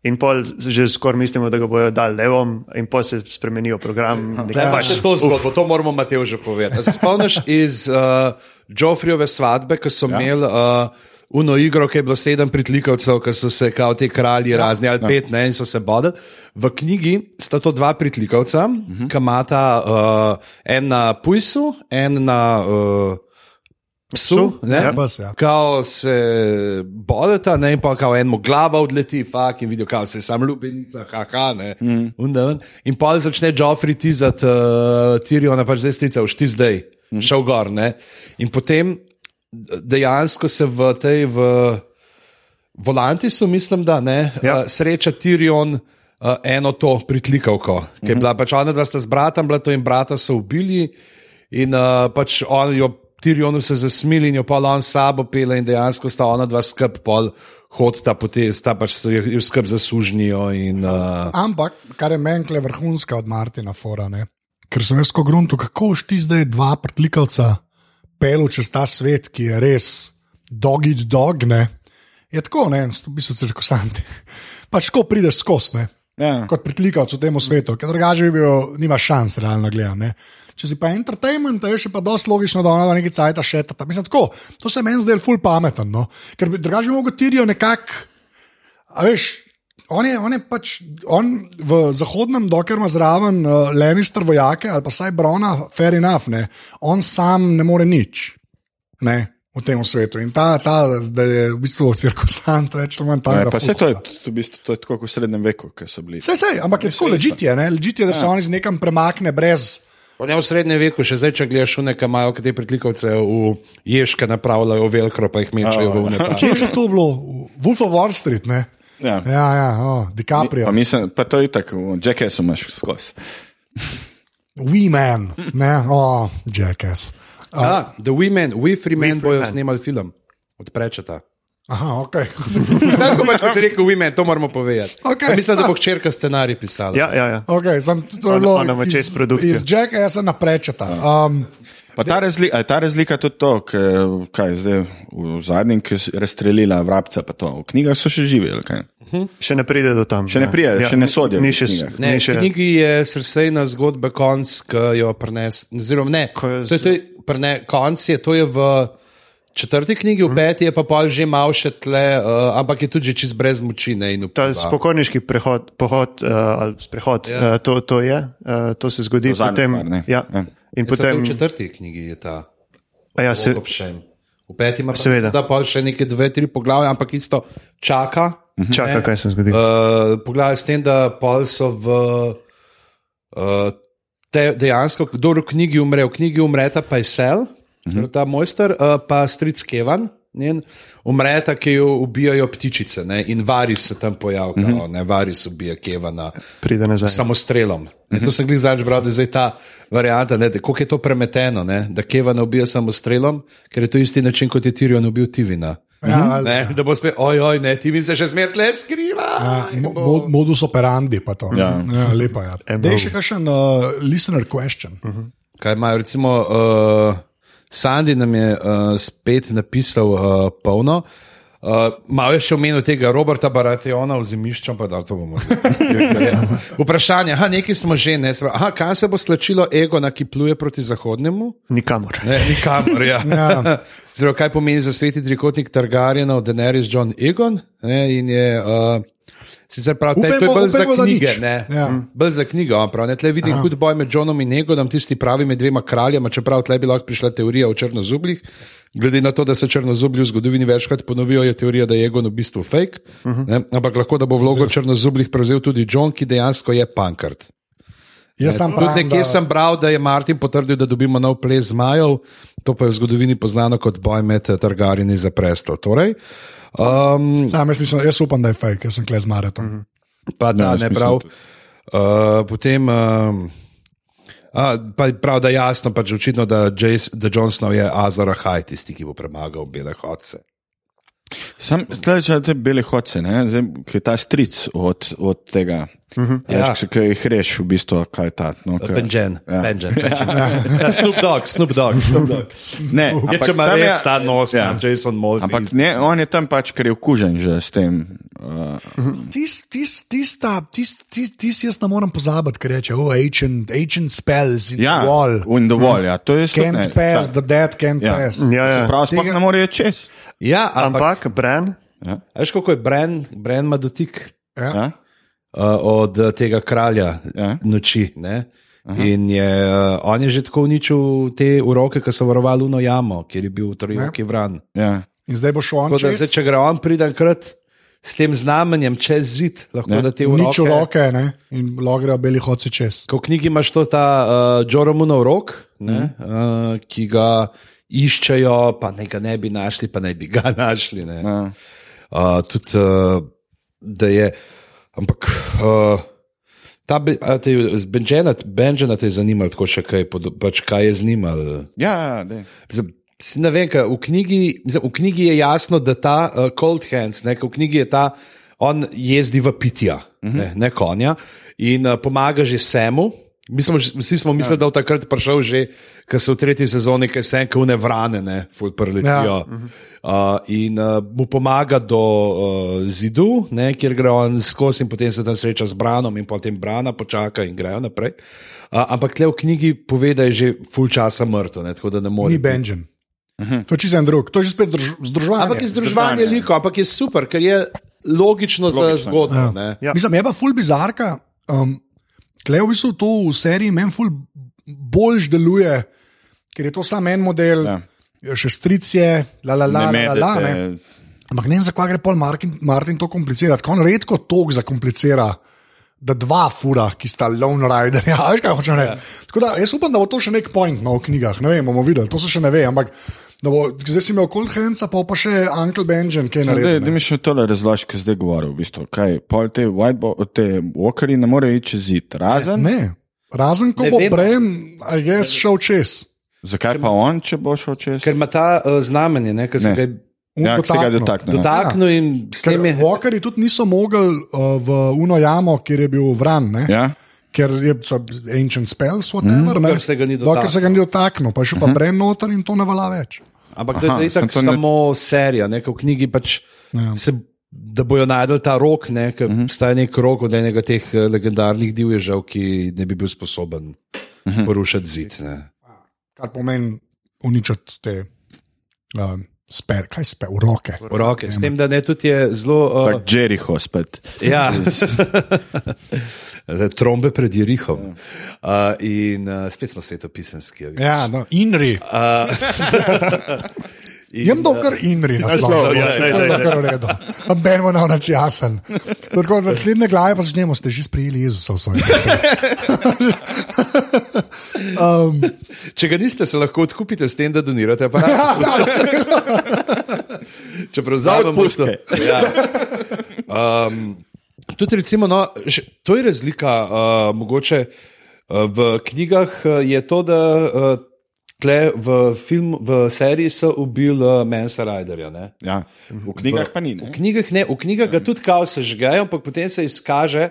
In pol že skoraj mislimo, da ga bojo dal levom, in pol se spremenijo program. nekaj Ja, pač to zgodbo, to moramo Mateo že povedati. Se spomniš iz uh, Joffreyove svadbe, ko so ja. imeli uh, uno igro, ki je bilo sedem pritlikovcev, ki so se kao te kralji ja. razni ali pet, ne, in so se bodili. V knjigi sta to dva pritlikovca, uh -huh. ki imata uh, en na pujsu, en na. Uh, Psu, ne, ja. Pes, ja. Kao se bodeta, ne, in pa kao enemu glava odleti, fak in vidijo, kao se sam ljubenica, haha, ne. Mm. In, in pa začne Joffrey tizati uh, Tiriona, pač zdaj strica, už ti zdaj, mm. šel gor, ne. In potem dejansko se v tej v Volantisu, mislim, da ne, Ja. uh, sreča Tirion uh, eno to pritlikavko, ki je bila pač ona, da sta z bratom, bila to in brata so ubili in uh, pač on jo. Tirionu se zasmili in jo pa on sabo pele, in dejansko sta ona dva skrb, pol hodita po te, sta pač jo skrb zaslužnijo. In, uh, Ampak, kar je meni kle vrhunska od Martina Fora, ne? ker sem jaz kot gruntu, kako šti zdaj dva prtlikavca pelu čez ta svet, ki je res dog eat dog, ne? Je tako, ne, v bistvu se reko santi. [laughs] Pač ko prideš skozi, ne. Ja. Kot pritlikavc v tem svetu, ker drugače bi bil, nima šans, realno gledano. Če si pa entertainment, je še pa dosti logično, da ona nekaj cajta še ta. Mislim, tako, to se meni zdaj ful pameten, no? ker drugače bi mogel tirijo nekako. A veš, on je, on je pač on v zahodnem, dokler ima zraven uh, Lannister vojake ali pa saj Brona, fair enough, ne. on sam ne more nič ne, v tem svetu. In ta, ta da je v bistvu cirkusant, več ali manj tam. Vse to je, to, v bistvu, to je tako kot v srednjem veku, ki so bili. Vse, vse, ampak je tako ležite, ne, ležite, da se ja. oni z nekam premakne brez. On je v srednjem veku, še zdaj, če gledaš, nekaj imajo, ki te pritlikovce v ježke napravljajo, velkro pa jih mečajo v unepa. Kje je že to bilo? Wolf of Wall Street, ne? Ja. Ja, ja, oh, DiCaprio, Pa, mislim, pa to je tako, Jackass imaš skozi. We Man, ne, oh, Jackass. Ah, The Women, We Free Men bojo Men. snemali film. Odprečeta. Aha, ok. Zdaj, ko pač si rekel Women, to moramo povedati. Pa Mislim, da bo hčerka scenarij pisala. Ja, ja, ja. okay sam, to je bilo čez iz, produkcijo. iz Jackass naprečeta. Um, Pa ta, razli, a je ta razlika tudi to, kaj je zdaj v zadnjem, ki je razstrelila vrabca, pa to. V knjigah so še živi, ali kaj? Še ne pride do tam. Še ne ja. pride, še ne sodijo Ni v še, knjigah. Ne, ni v še, knjigi je srsejna zgodba, konc, ki jo prenes. Oziroma, ne, je to je, to je, prene, konc je, to je v četrti knjigi, v peti je pa pol že mal še tle, uh, ampak je tudi že čez brez moči. Ne, in ta spokojniški prehod, pohod, uh, ali sprehod, Ja. ja. uh, to, to je, uh, to se zgodi To potem. ne. ja. Ja. In zato potem, v četrti knjigi je ta. ja, se. V peti ima pa Seveda. da pa še neke dve, tri poglavja, ampak isto čaka. čaka, kaj se zgodi. Uh, Poglavje s tem, da pol so v. Uh, te, dejansko, kdo v knjigi umre, v knjigi umreta pa je Sel, uh ta mojster, uh, pa stric Kevan. Njen, umreta, ki jo ubijajo ptičice ne, in varis se tam pojavlja, uh -huh. ne varis ubija Kevana Pride nazaj. samostrelom. Ne, to sem jih zdaj bral, da je zdaj ta varianta, ne, da, koliko je to premeteno, ne, da Kevana ubija samostrelom, ker je to isti način, kot je Tirion ubil Tivina. ja, ali- Ne, da bo spet, ojoj, ne, Tivin se še zmeraj le skriva. Ja, mo, mo, modus operandi pa to. Ja. Ja, lepa je. Dej še kakšen uh, listener question. Uh -huh. Kaj imajo, recimo, uh, Sandy nam je uh, spet napisal uh, polno. Uh, malo je še omenil tega Roberta Barationa v zemljišču, pa da to bomo. [laughs] Vprašanje, aha, nekaj smo že, ne, pravi, aha, kam se bo slačilo ego, na ki pluje proti zahodnemu? Nikamor. Ne, nikamor. Ja. [laughs] Ja. Zelo, kaj pomeni za sveti trikotnik Targarjena, Daenerys John Egon? Ne, in je, uh, sicer prav, te, to je Upajmo- bolj za upajmo, da knjige. Ne, Ja. Mm. Bolj za knjigo, prav, ne, tle vidim hud boj med Johnom in Egonom, tisti pravi med dvema kraljama, čeprav tle bi lahko prišla teorija o črnozublih. Glede na to, da se črnozublji v zgodovini večkrat ponovijo, je teorija, da je Egon v bistvu fake. Uh -huh. ne, ampak lahko, da bo vlogo črnozublih prevzel tudi John, ki dejansko je pankart. Jaz sem Tudi prav. nekje sem bral, da je Martin potrdil, da dobimo nov ples zmajev, to pa je v zgodovini poznano kot boj med eh, Targarjeni za prestol. Torej, um, Sam jaz, mislim, jaz upam, da je fake, jaz sem kle z Maratom. pa da ne mislim prav. tudi. Uh, potem. A, pa je prav, da je jasno, pač očitno, da, Jace, da Jon Snow je Azor Ahaj, tisti, ki bo premagal bele hodce. Sam tle že te bele hodce, ki je ta stric od, od tega. Uh -huh. Ja. ja. Ki jih reš, v bistvu, kaj je ta. No, ke- Benjen, Ja. Benjen. [laughs] Ja, Snoop Dogg, Snoop Dogg. Snoop Dogg. [laughs] Ne, Je, ampak če ima res je- ta nos, Ja. ja. Jason Moss. Ampak ne, on je tam pač, ker je okužen že s tem. Uh, Tis, tis, tista, tis, tis, tis jaz ne morem pozabiti, ker reče, oh, ancient, ancient spells in ja, the wall. in the wall, ja, to je sploh Can't ne, pass, the dead can't Ja. pass. Ja, ja. Prav, sploh ne more čez. Ja, ampak, ampak Bran, Ja. veš, kako je Bren, Bren ima dotik. Ja. Ja? uh, od eh, tega kralja Ja. noči. Ne? In je, uh, on je že tako uničil te uroke, ki so varovali Luno jamo, kjer je bil trojoki vran. Ja. In zdaj bo šel on da, čez, zdaj, če gre on pridankrat s tem znamenjem čez zid, lahko Ne. da te nič v uroke. roke ne? in logrejo beli hodci čez. Ko v knjigi imaš to ta uh, Joromunov rok, ne, uh, ki ga iščejo, pa naj ga ne bi našli, pa naj bi ga [laughs] našli. Ne. Ja. Uh, tudi, uh, da je, ampak. Uh, Ta be- a te je zanimalo, tako še kaj, pač kaj je zanimalo. Ja, ja, dej. Mislim, Ne vem, kaj, v, knjigi, mislim, v knjigi je jasno, da ta uh, Cold Hands, ne, v knjigi je ta, on jezdi v pitja, uh -huh. ne, ne konja in uh, pomaga že Semu. Mi smo, vsi smo mislili, ja. da je takrat prišel že, ker so v tretji sezoni, ki se enke vne vrane, ne, preletijo. Ja. Uh, in uh, mu pomaga do uh, zidu, ne, kjer gre on skozi in potem se tam sreča z Branom in potem Brana počaka in grejo naprej. Uh, ampak tle v knjigi pove, da je že full časa mrtev, ne, tako da ne more. Ni Benjamin. To je čisto en drug, to je že spet združ, združevanje. Ampak je združevanje Združevanje. liko, ampak je super, ker je logično, logično. za zgodbo. Ja. Ja. Mislim, je pa ful bizarka. Um, Tle v bistvu to v seriji meni ful bolj deluje, ker je to samo en model, Ja. ja. še strice, la la la, Ne la, la, ne. Ampak ne vem, zakaj gre pol Martin, Martin to komplicirati. On redko tok zakomplicira, da dva fura, ki sta Lone Rider. [laughs] Ja, veš kaj hočem reči. Tako da jaz upam, da bo to še nek point no, v knjigah. Ne vem, bomo videli, to se še ne ve. Ampak bo, zdaj si imel Hands, pa pa še Uncle Benjamin, ki je Da naredil. mi še tole razloži, kaj zdaj govoril. V bistvu. Kaj, pol te, te walkerji ne morejo iti čez zid, razen. Ne, razen ko Ne bo. Brem, a jaz šel čez. Zakaj pa on, če bo šel čez? Ker ima ta uh, znamenje, ne, ki se Ne. ga je Ja, ki se ga dotaknil. dotakne. ja. dotaknil in s tem je. Walkerji tudi niso mogli uh, v Uno jamo, kjer je bil vran. Ne? Ja? Ker je so ancient spells, whatever. Mm, Dokler se ga ni Dokler se ga ni dotaknil, pa je šel pa Bren noter in to ne vala več. Ampak to je Aha, zdaj sem tako to ne- samo serija, ne, ker v knjigi pač Ja. se. Da bojo najdel ta rok, ne, ker uh -huh. staje nek rok od enega teh eh, legendarnih divježev, ki ne bi bil sposoben uh -huh. porušiti zid. Ne. Kar pomeni uničiti te uh, sper, kaj sper, v roke. V roke. S tem, da ne tudi je zelo. Uh, Tak Jericho spet. Ja, [laughs] trombe pred Jerihom. Uh, in uh, spet smo svetopisanski. Ja, no, Inri. [laughs] In, Jem dol kar Inri na Naslov, slovo, ja, če daj, to je kar v redu. Benmo na noč jasen. Tako da naslednje glave pa začnemo, ste že sprejeli Jezusa v svoje srce. [laughs] um, Če ga niste, se lahko odkupite s tem, da donirate aparat. Če prevzamemo to. Ja. Um, tudi recimo, no, že, to je razlika. Uh, mogoče uh, v knjigah uh, je to, da uh, tle v, film, v seriji so ubili uh, Mensa Riderja. ne. Ja. V knjigah pa ni. V Ne? knjigah, ne, v knjigah ga tudi kao sežgajo, ampak potem se izkaže,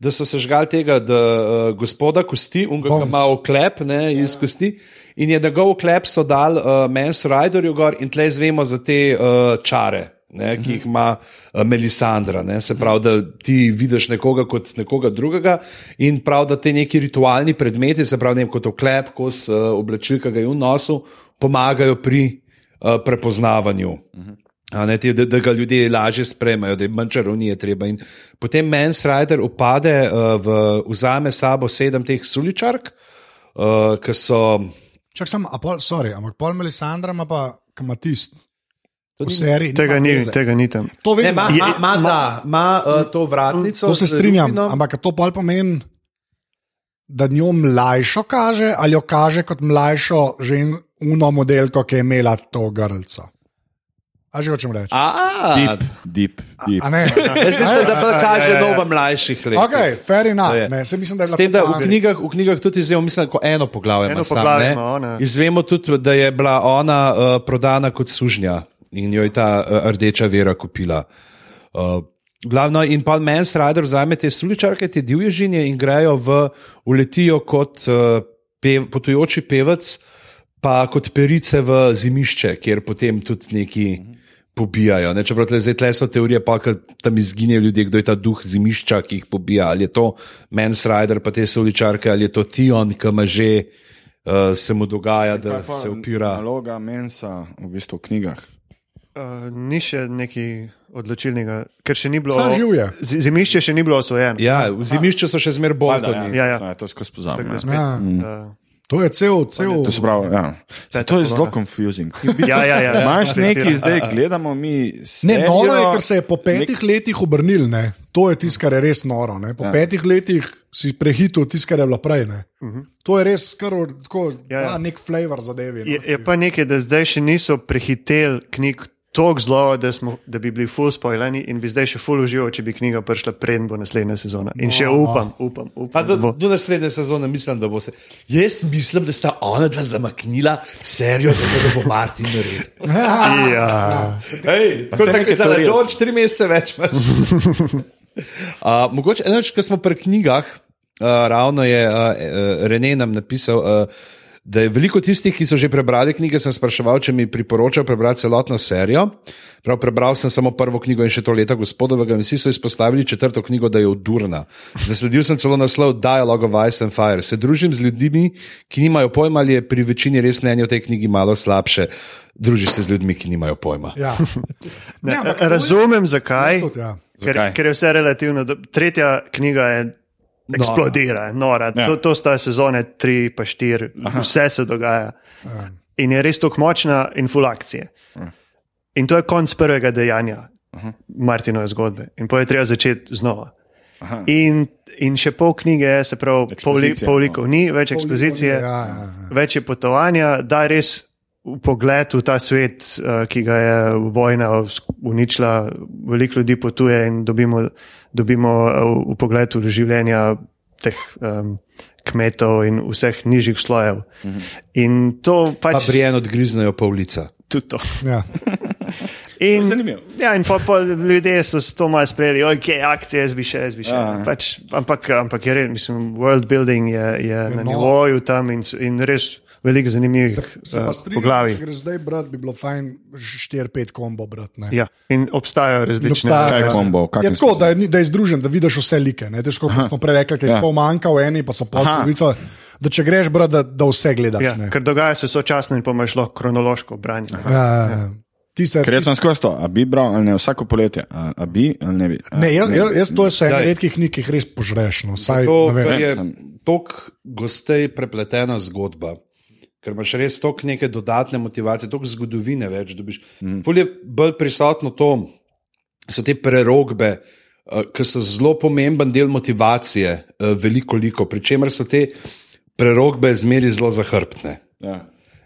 da so sežgali tega da, uh, gospoda kosti, unga, Bones. ima oklep ne, iz kosti. In je njegov oklep so dal uh, Mens Riderju gor in tle zvemo za te uh, čare. Ne, ki jih ima uh, Melisandra. Ne, se pravi, da ti vidiš nekoga kot nekoga drugega, in prav, da te neki ritualni predmeti, se pravi, ne vem, kot oklep, kos uh, oblačil, ki ga je v nosu, pomagajo pri uh, prepoznavanju. A Ne, te, da, da ga ljudje lažje sprejmejo, da je manj čarovnije treba. In potem Mens Rider upade, uh, v, vzame sabo sedem teh suličark, uh, ki so. čak sem, a pol, sorry, ampak pol Melisandra ima pa kamatist. Ni- seriji. Tega ni, veze. tega ni tam. To vem, ima, je- ima, ima, da, ima uh, to vratnico. To se strinjam, lupino. ampak a to pol pomeni, da njo mlajšo kaže ali jo kaže kot mlajšo žensko modelko, ki je imela to grlco. A že hočem reči? A, Deep, deep, deep. A ne? [laughs] Jaz mislim, da pa kaže ja, ja. nova mlaajših let. Okay, fair enough. Ne, se mislim, da je S tem, da v knjigah, v knjigah tudi izvemo, mislim, da eno poglavje Eno sam, poglavje ona. Izvemo tudi, da je bila ona uh, prodana kot sužnja in jo je ta uh, rdeča vera kupila. Uh, Glavno in pa Mens Rider vzame te suličarke, te divje žinje in grejo v uletijo kot uh, pev, potujoči pevec, pa kot perice v zimišče, kjer potem tudi neki pobijajo. Ne? Čeprav tle, zdaj tle so teorije, pa tam izginejo ljudje, kdo je ta duh zimišča, ki jih pobija. Ali je to Mens Rider, pa te suličarke, ali je to Tion, ki ima že. Uh, se mu dogaja, da Kaj pa se upira. Naloga mensa v bistvu v knjigah. Uh, ni še nekaj odločilnega, ker še ni bilo. Sam živ je. Zimišče še ni bilo osvojeno. Ja, v zimišču so še zmeraj bolj to. ja, Ja, ja. to skozi pozabim. da Ja. uh, To je cel, cel. To, se pravi, ja. Se, to je zelo confusing. Ja, ja, ja. [laughs] Imaš nekaj, zdaj gledamo mi. Ne, serijo, noro je, ker se je po petih nek- letih obrnil. Ne. To je tisto, kar je res noro. Ne. Po ja. petih letih si prehitil tisto, kar je bilo prej. Uh -huh. To je res kar tako, Ja, ja, ja. ja. nek flavor zadevi. Je, No. je pa nekaj, da zdaj še niso prehiteli knjig tako zelo, da, smo, da bi bili full spoileni in bi zdaj še full užival, če bi knjiga prišla preden bo naslednja sezona. In še upam, upam, upam. Pa do, bo. do naslednje sezone mislim, da bo se. Jaz mislim, da sta ona dva zamaknila serijo, zato da bo Martin naredil. [laughs] Ja. Tako neke za teorije George, tri mesece več uh, [laughs] mogoče enoč, ko smo pri knjigah, uh, ravno je uh, uh, Rene nam napisal. Uh, Da je veliko tistih, ki so že prebrali knjige, sem spraševal, če mi priporočajo prebrati celotno serijo. Prav, prebral sem samo prvo knjigo in še to leta gospodovega, in vsi so izpostavili četrto knjigo, da je odurna. Zasledil sem celo naslov Dialogue of Ice and Fire. Se družim z ljudmi, ki nimajo pojma, ali je pri večini res mnenje o tej knjigi malo slabše. Druži se z ljudmi, ki nimajo pojma. Ja. Ne, ampak to je- razumem, zakaj. Tudi, ja. Ker, ker je vse relativno. Tretja knjiga je eksplodira, nora. Ja. Ja. To, to sta sezone tri, pa štiri, vse se dogaja. Ja. In je res tako močna in full akcije. In to je konc prvega dejanja Martinove zgodbe. In potem je treba začeti znova. Aha. In, in še pol knjige, se pravi, pol, Ekspozicije, pol likov ni, več ekspozicije, Ja, ja, ja. več je potovanja, da res v pogled v ta svet, uh, ki ga je vojna uničila, veliko ljudi potuje in dobimo, dobimo uh, v pogled v življenja teh um, kmetov in vseh nižjih slojev. Mhm. In to Pa pač Brian odgriznejo pavlica. tudi to. Ja. [laughs] In, Zanimivo. ja, in pa, pa ljudje so s to malo sprejeli, ok, akcije, jaz bi še, jaz bi še. Ja. Pač, ampak, ampak je res, mislim, world building je, je na noro. nivoju tam in, in res veliko zanimivih Se strinjam, poglavij. če greš zdaj brat, bi bilo fajn 4-5 kombo brat. ne. Ja, in obstajajo različne ja. kombo? Je kakem tako, da je, da je združen, da vidiš vse like. Ne? Težko, kot smo prej rekli, ker je Ja. pol manjka v eni, pa so polovico. Da če greš, brat, da, da vse gledaš. Ja, ne. ker dogaja se sočasno in pa imaš lahko kronološko branje. Ja, ja, ja. Se, Ker jaz sem skozi to, a bi bral ali ne, vsako poletje, a, a bi ali ne bi. A, Ne, jaz, jaz, jaz to je ena Daj. redkih jih res požreš. No. Saj, To, ne vem. kar je tako gostej prepletena zgodba. Ker imaš res toliko neke dodatne motivacije, toliko zgodovine več dobiš. Mm. Ful je bolj prisotno to, so te prerogbe, uh, ki so zelo pomemben del motivacije, uh, veliko liko, pri čemer so te prerogbe zmeri zelo zahrbtne. Ja.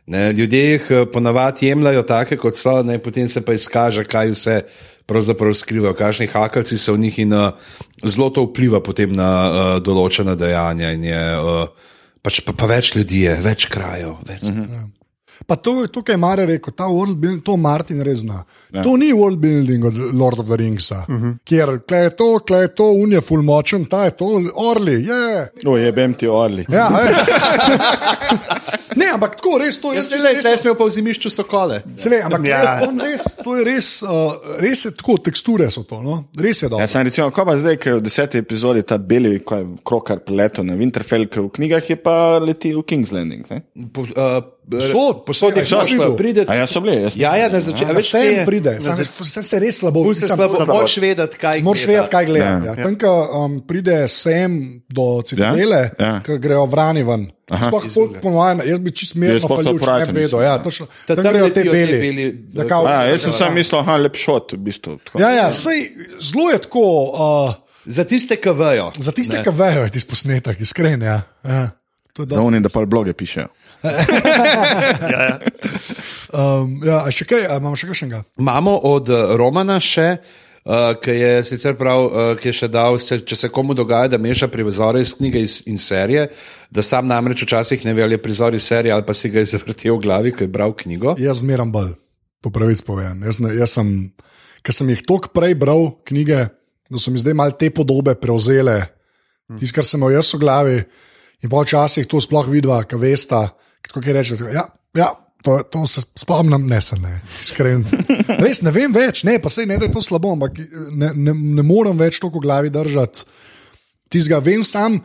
Ne, ljudje jih eh, ponavadi jemljajo take, kot so, ne, potem se pa izkaže, kaj vse pravzaprav skrivajo, kakšni hakalci so v njih in uh, zelo to vpliva potem na uh, določena dejanja. in Je, uh, pač pa, pa več ljudi je, več krajev. Več. Mm -hmm. Pa to je tukaj Mare rekel, ta world building, to Martin res zna. Ja. To ni world building od Lord of the Ringsa, uh -huh. kjer kle je to, kle je to, unje full močen, ta je to, orli, je. O, jebem ti orli. Ja, [laughs] ne, ampak tako res to jaz, jaz, jaz, Zdaj smo pa v zimišču sokole. Se ve, ampak Ja. on res, to je res, uh, res je tako, teksture so to, no? res je dobro. Ja, sem recimo, ko pa zdaj, ki je v deseti epizodi ta beli, ko je krokar preletel na Winterfell, ki v knjigah je pa leti v King's Landing. Ne? Po, uh, Posod, posod je ja, šlo, pride. A ja, so bili, jaz. Ja, ja, na začetku. Vse jim pride, sam, vse se res slabo slabo. moraš vedeti, kaj Moraš gleda. vedeti, kaj gleda. Ja. Ja. Ja. Tam, ko um, pride sem do citadele, Ja, ja. ja. ki grejo vrani ven. Sploh pol- ponovadi, jaz bi čist mirno to paljuč, ne bi vedel. Ja, ja. točno, Ta- tam tam grejo te beli. beli, Da kao- A, jaz sem sam mislil, aha, lep šot, v bistvu. tako. Ja, ja, sej, zelo je tako, uh, Za tiste, ki vejo. za tiste, ki vejo, je tisti posnetek, iskren. Ja. Ja. Je Da pa bloge pišejo. [laughs] Ja, ja. Um, ja, a še kaj, a imamo še kakšnega? Imamo od eh, Romana še, uh, ki je sicer prav, uh, ki je še dal, se, če se komu dogaja, da meša prizore iz knjige iz- in serije, da sam namreč včasih ne ve, ali je prizor iz serije ali pa si ga je zavrtel v glavi, ko je bral knjigo. Jaz zmeram bolj, po pravici povem. Jaz, ne, jaz sem, ker sem jih toliko prej bral, knjige, da so mi zdaj mal te podobe prevzele, tisto, kar sem imel jaz v glavi. In pa včasih to sploh vidva, ki vesta, kako je reče. Ja, ja, to, to se spomnim, ne se ne, iskren. [laughs] Res ne vem več, ne, pa se ne, da je to slabo, ampak ne, ne, ne morem več toliko v glavi držati. Tizga vem sam,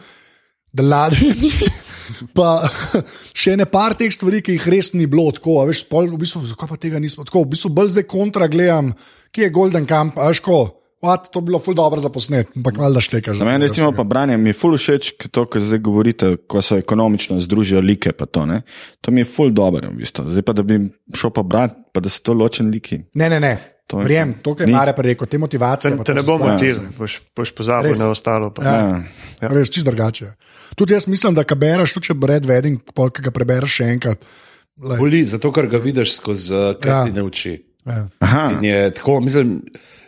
da ni. [laughs] Pa [laughs] še ne par teh stvari, ki jih res ni bilo tako. a Veš, pol, v bistvu, zakaj pa tega nismo tako? V bistvu bolj zdaj kontra gledam, ki je Golden Camp, ajško. What, to bi bilo ful dobro za posnet, ampak valjda štekaš. Za mene, recimo, pa branje mi je ful všeč, to, kar zdaj govorite, ko se ekonomično združijo like. pa To, ne. to mi je ful dobro, v bistvu. zdaj pa da bi šel pa brati, pa da so to ločeni liki. Ne, ne, ne. To je- Prijem, to, kar je. Mare pa rekel, te motivacije. Te, te ne so bo stvari, motil, se- boš, boš pozabil Res. na ostalo. Pa. Ja. Ja. Ja. Res, čist drugače. Tudi jaz mislim, da, ko bereš, tudi če Brad Wedding, pol, ki ga prebereš še enkrat. lej, Boli, zato ker ga vidiš skozi uh, Ja. kaj ti ne uči. Ja. Aha, In je tako, mislim,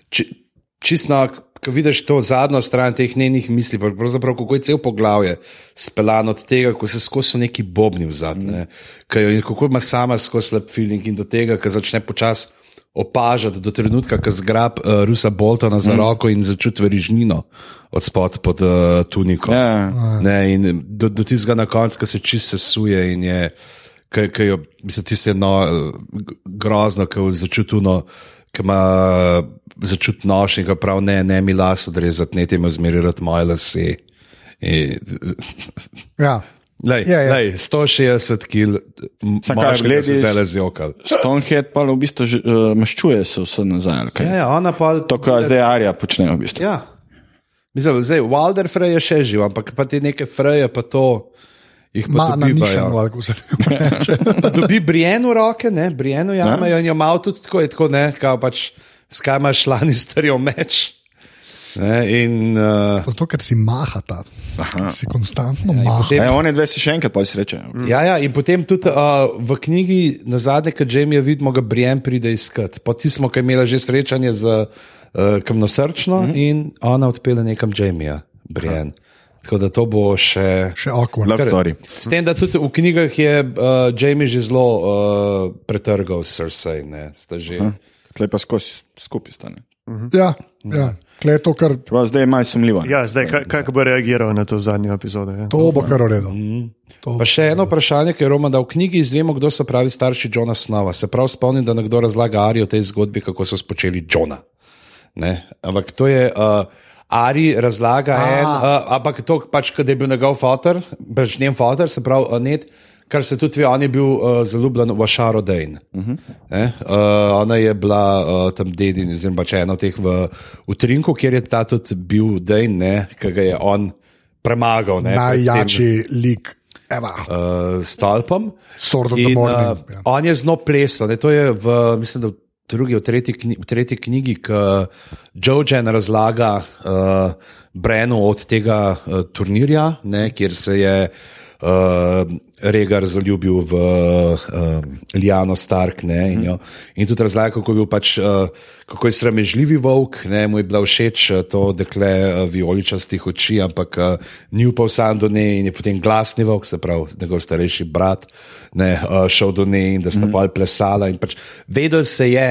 či, čisto, ko vidiš to zadnjo stran teh njenih misli, pravzaprav kako je cel poglavje speljan od tega, ko se skozi neki bobni v zadnje, mm. kako ima sama skozi slab feeling in do tega, ko začne počasi opažati do trenutka, ko zgrab uh, Rusa Boltona za mm. roko in začuti verižnino od spod pod uh, tuniko. Ja. Ne, in do, do tistega na koncu, ko se čist sesuje in je, ki jo, mislim, tisto je no, g- grozno, ko začutno, ki ima začut nož in ga prav ne, ne mi las odrezati, ne temu zmerirati moje lase. In, [laughs] Ja. lej, Ja, ja. lej, 160 kg, kaj gledaš? zdaj le zjokal. Stonehead pa v bistvu že, uh, maščuje se vse nazaj. ali kaj? Ja, ja, ona pa To, kar zdaj Arja počne v bistvu. Ja. Mislim, zdaj, Wilder Frey je še živ, ampak pa te neke freje pa to. Jih pa Ma na nišanu, kako se reče. [laughs] Pa dobi Brienu roke, ne, Brienu jamejo in jo malo tudi tako, je tako ne, kao pač skaj imaš lani starijo meč. Ne, in, uh, Zato, ker si mahata, Aha. si konstantno maha. potem- E, one dve si še enkrat pa si reče. ja, ja, in potem tudi uh, v knjigi na zadnje, kad Jamie vidimo, ga Brien pride iskat. Potem smo, ki imeli že srečanje z uh, kamnosrčno mm -hmm. in ona odpele nekam Jamija, Brien. Tako da to bo še. Še awkward. Love story. S tem, da tudi v knjigah je uh, Jamie že zelo uh, pretrgal s Cersei. ne, sta Že, Tle pa skozi skupaj stane. Ja, ja. Tle je to, kar Čeprav zdaj je malo sumljivo. ne. Ja, zdaj, kaj bo reagiral na to zadnjo epizodo? Ja? to bo kar uredil. To Pa še eno vprašanje, ki je Roman dal v knjigi, izvemo, kdo so pravi starši Johna Snova. Se prav spomnim, da nekdo razlaga Ari o tej zgodbi, kako so spočeli Johna. Ne? Ampak to je. Uh, Ari razlaga A. en, uh, ampak to pač, da je bil njegov fotor, pač njen fotor, se pravi, uh, net, kar se tudi ve, on je bil uh, zaljubljen v Šaro Dane. Uh -huh. uh, ona je bila uh, tam dedin, oziroma pač ena od teh v, v Trinku, kjer je ta tudi bil Dane, ki ga je on premagal. Ne, pred tem- lik. Eva. uh, stolpom. In, Morning, uh, ja. On je zelo plesal. ne, To je v, mislim, da v drugi, v tretji, kni, v tretji knjigi, ki Jojen razlaga uh, Brenu od tega uh, turnirja, ne, kjer se je uh, Regar zaljubil v uh, Liano Stark. Ne, in, jo, in tudi razlaga, kako je bil pač. Uh, Kako je sramežljivi volk, ne, mu je bila všeč eh, to dekle eh, vijoličastih oči, ampak uh, ni upal sam do nje in je potem glasni volk, se pravi, njegov starejši brat, ne, uh, šel do nje in da sta mm. pa plesala. in Pač, vedel se je,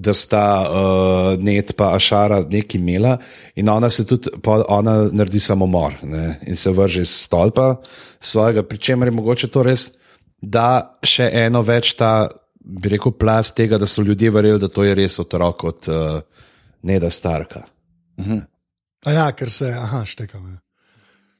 da sta uh, Net pa Ašara nekaj imela in ona se tudi, ona naredi samomor ne, in se vrže iz stolpa svojega, pri čemer je mogoče to res, da še eno več ta, bi rekel, plast tega, da so ljudje verjeli, da to je res otrok od uh, Neda Starka. A ja, ker se, aha, štekam. Ja.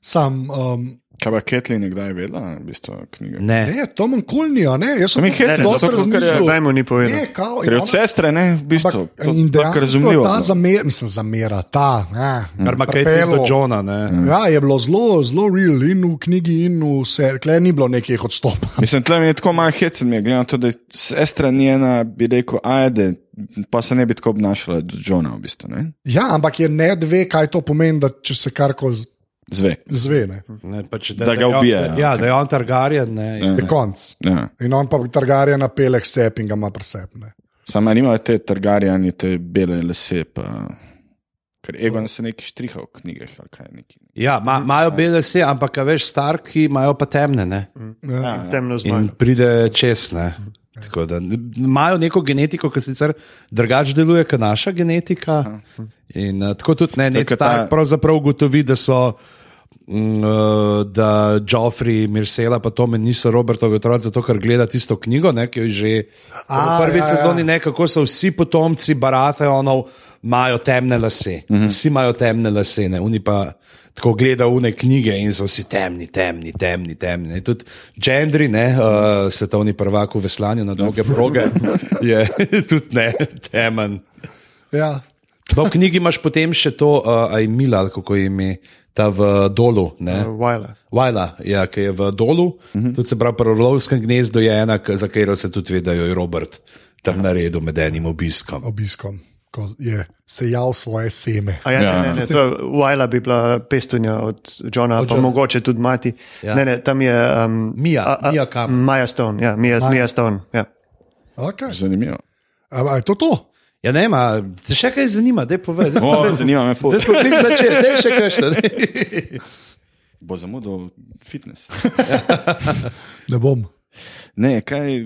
Sam, um, Kaj pa Ketlin je kdaj vedela, v bistvu, knjige? Ne, ne, to manj kulni, a ne, jaz sem dosti zato, ker je- razmišljal. Kaj mu ni povedal? Ne, kao, Ker je od sestre, ne, v bistvu. Ampak, to- in dejansko razumljivo. ta no. zamera, mislim, zamera, ta. Eh, kar ima tudi do Johna. Ne. Ja, je bilo zelo, zelo real in v knjigi, in v seriji, Klej ni bilo nekih odstopov. [laughs] Mislim, tle mi je tako malo hecen, mi je, glede na to, da sestra njena, bi rekel, ajde, pa se ne bi tako obnašala do Johna, v bistvu, ne? Ja, ampak je ne dve, kaj to pomeni, da če se karkoli Zve. zve, ne. Ne, pač, Da ga je on- ubijajo, Ja, ok. da je on Targaryen. Ne, in- Je konc. Ja. In on pa trgarja na peleh sep in ga ima presepne. Samo nimajo te Targarijani, te bele lase, pa... Ker Egon se neki štriha v knjigah, ali kaj neki. Ja, ma- imajo bele se, ampak a veš, starki imajo pa temne. Ne? Ja. Temno In zmago. pride čez. Ne? Tako da imajo neko genetiko, ki sicer drugače deluje kot naša genetika. In uh, tako tudi ne, ta- Stark pravzaprav ugotovi, da so. Mm, uh, Da Joffrey, Mirsela, pa Tome niso Robertovi otroci, zato ker gleda tisto knjigo, ne, ki jo je že A, v prvi ja, ja. sezoni, ne, kako so vsi potomci Baratheonov, imajo temne lase. Mhm. Vsi imajo temne lase, ne, oni pa tako gledajo une knjige in so vsi temni, temni, temni. temni. ne. Tudi Gendry, ne, uh, svetovni prvak v veslanju na dolge proge, je [laughs] tudi ne temen. Ja. Pa v knjigi imaš potem še to, uh, aj Mila, kako je ime, ta v dolu. Ne? Wile. Vajla, ja, ki je v dolu, uh -huh. tudi se pravi, pri Orlovskem gnezdu je ena, za katero se tudi ve, da jo je Robert tam naredil med enim obiskom. obiskom, ko je sejal svoje seme. A ja, Ja. ja. Ne, ne, to Wila bi bila pestunja od Johna, Od pa Johna. mogoče tudi mati. Ja. Ja. Ne, ne, tam je um, Mia, a, a, Mia kam? Maja Stone, ja, Mia, Mia Stone. Ja. Okay. Zanimivo. A, a je to to? Ja, ne, ma, te še kaj zanima, da povej. Zdaj smo, O, zdaj, zanima me, ful. zdaj smo klik začeli, da je še kaj še. Bo zamudil fitness. Ne bom. Ne, kaj.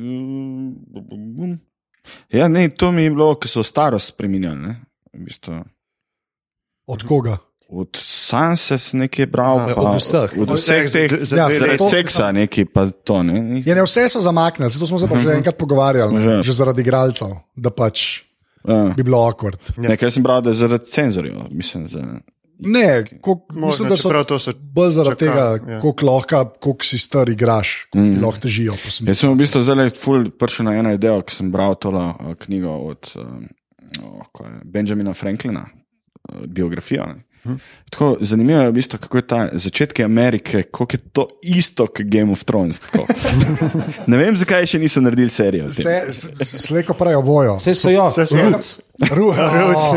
Ja, ne, to mi je bilo, ki so starost spremenjali. Ne? V bistvu. Od koga? Od Sanses nekaj bral, A, pa, od vseh. Od vseh teh, Za- za Ja, zato- seksa neki, pa to ne. Je ne vse so zamaknili, zato smo se pa že enkrat pogovarjali, Že. že, že zaradi igralcev, da pač Uh, bi bilo awkward. ne, kaj sem bral, da je zaradi cenzorjev, mislim. Za, Ne, koliko- Možno, mislim, da so čeprav to so bolj zaradi čaka, tega, ja. koliko lahko, koliko si star igraš, mm. lahko težijo. Jaz sem v bistvu zdaj ful prišel na eno idejo, ki sem bral tole uh, knjigo od uh, oh, Benjamina Franklina, uh, biografijo. Ne. Hm. Tako, zanimivo je, v bistvu, kako je ta začetek Amerike, kako je to isto kot Game of Thrones. tako. [laughs] ne vem, zakaj še niso naredili serijo. Slejko pravijo bojo. Vse so jo. Vse so- Roots. [laughs] Ruh, oh,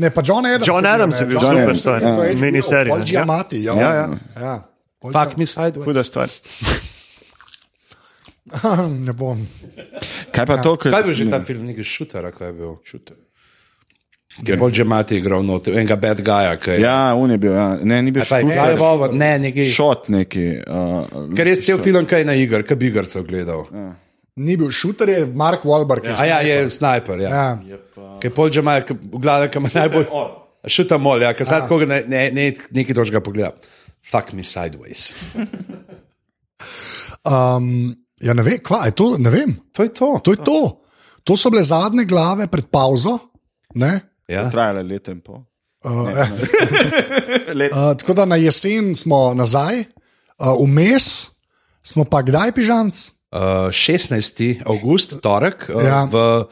ne, pa John Adams. John je Adams je bil John super stvar, to je ja. HBO, Miniserija, Pol ja. Giamatti, ja. Ja, ja. ja. Fuck me sideways. huda stvar. [laughs] ne bom. Kaj pa to, Kaj je bil že ta film, neki šuter, kaj je bil šuter? Ki je bolj že mati igral noter, enega bad guya, ki je. Ja, on je bil, ja. ne, ni bil Pa je šut, Vovo, ne, neki. šot neki. Uh, Ker je cel film kaj na igr, kaj bi igrcev gledal. Ni bil šuter, je Mark Wahlberg. A ja, je snajper. Ja. Ja. Ki je pol že ima, v glavi, ki ima najbolj. Šuta mol, ja, ker sad koga ne, ne, ne nekaj dožga pogleda. Fuck me sideways. [laughs] Um, ja, ne vem, kva, je to, ne vem. To je to. To je to. To so bile zadnje glave pred pauzo. Ne? Ja. Trajalo je leto in pol. Uh, eh. [laughs] uh, tako da na jesen smo nazaj, uh, vmes smo pa kdaj pižamc? Uh, 16. august, torek, uh, ja. v,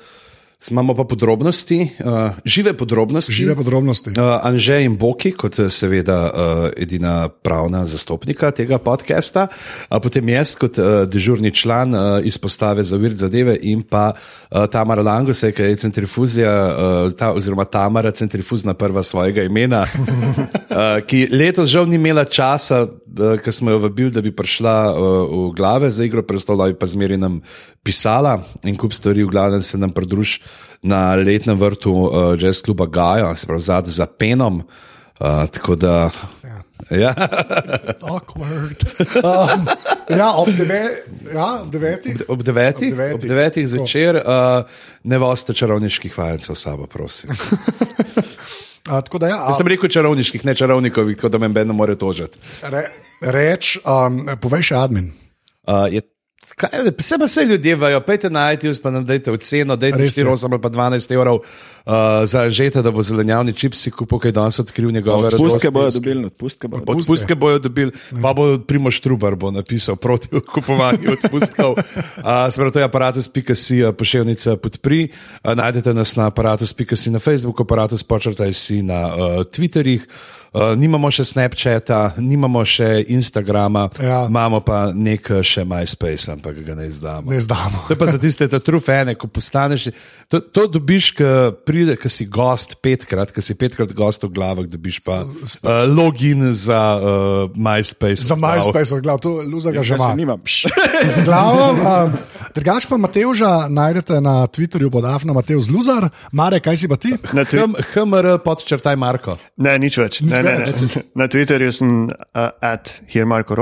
imamo pa podrobnosti, uh, žive podrobnosti. Žive podrobnosti. Uh, Anžej in Boki, kot eh, seveda uh, edina pravna zastopnika tega podcasta, uh, potem jaz kot uh, dežurni član uh, izpostave za vir zadeve in pa uh, Tamara Langose, ki je centrifuzija, uh, ta, oziroma Tamara, centrifuzna prva svojega imena, uh, [laughs] ki letos žal ni imela časa, ker smo jo vabili, da bi prišla uh, v glave za igro prestolov, pa zmeri nam pisala in kup stvari, v glavnem se nam pridruž na letnem vrtu uh, jazz kluba Gaja, se pravi zad za penom. Uh, tako da. Ja. Awkward. Um, ja, ob, deve, ja, ob devetih. Ob devetih, Ob devetih. ob devetih zvečer uh, ne voste čarovniških vajencev sabo, prosim. [laughs] A, tako da, ja, Jaz sem rekel čarovniških, ne čarovnikovih, tako da me ben ne more tožiti. a, re, reč, um, povej še admin. Uh, je, vse pa se ljudje vajo, pejte na iTunes, pa nam dajte oceno, dajte Res je. 4, 8 ali pa 12 evrov uh, za žeta, da bo zelenjavni čipsi kupil, kaj danes odkril njegove Odpustke radosti. bojo dobili, odpustke bojo. dobili. Odpustke bojo dobili, pa bo Primoš Trubar bo napisal proti [laughs] kupovanju odpustkov. Uh, Sprav to je aparatus.si, uh, pošiljnica podpri. Uh, najdete nas na aparatus.si na Facebooku, aparatus počrtaj si na uh, Twitterjih. Uh, nimamo še Snapchata, nimamo še Instagrama, Ja. imamo pa nek uh, še MySpace, ampak ga ne izdamo. Ne zdamo. To je pa za tiste ta true fane, ko postaneš. To, to dobiš, ko pride, ko si gost petkrat, ko si petkrat gost v glavah, dobiš pa uh, login za uh, MySpace. Za MySpace, gledaj, to Luza ga že ima. se nimam. Glavno, um, drugač pa Mateuža najdete na Twitterju pod Afna Mateus Luzar. Mare, kaj si pa ti? Hm, HMR podčrtaj Marko. ne, nič več. Ne, ne, ne. [laughs] Na Twitterju sem uh, at here Marko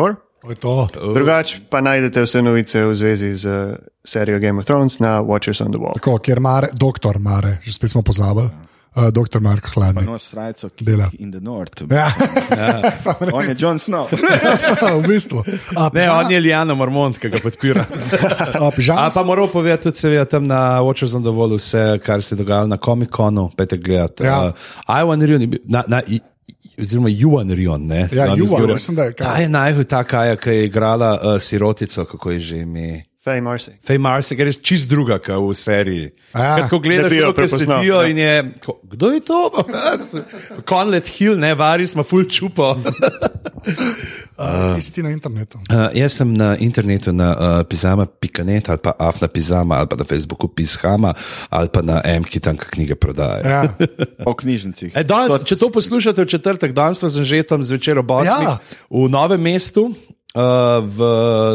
to. Drugač pa najdete vse novice v zvezi z uh, serijo Game of Thrones na Watchers on the Wall. Tako, kjer Mare, doktor Mare, že spet smo pozabili. Uh, doktor Mark Hladnik. No, srajco, ki Dela. in the north. Ja, [laughs] samo On je reči. Jon [laughs] Snow. v bistvu. A, Ne, on je Lijano Mormont, ki ga podpira. a, A pa moral povedati tudi seveda tam na Watchers on the Wall vse, kar se je dogajalo na Comic-Conu, pete gledati. Ja. Uh, Ivan Rion, je bil- na, na, i- oziroma Juan Rion, ne? Ja, Juan, mislim, da je kaj. Ta je najbolj ta kaja, ki je igrala uh, sirotico, kako je že ime. Fej Marsi. Fej Marsi, ker je čist druga, kot v seriji. Ja. Ko gledaš, kako sedijo ja. in je, ko, kdo je to? [laughs] Conlet Hill, ne, vari smo full čupo. [laughs] Uh, Ti si ti na internetu. Uh, jaz sem na internetu na uh, pizama.net ali pa afna pizama ali pa na Facebooku pizhama ali pa na M, ki tam knjige prodaja. Ja. [laughs] Po knjižnicah. E, danes, če to poslušate v četrtek, danes sem že tam zvečer ob 8. Ja. v novem mestu. Uh, v,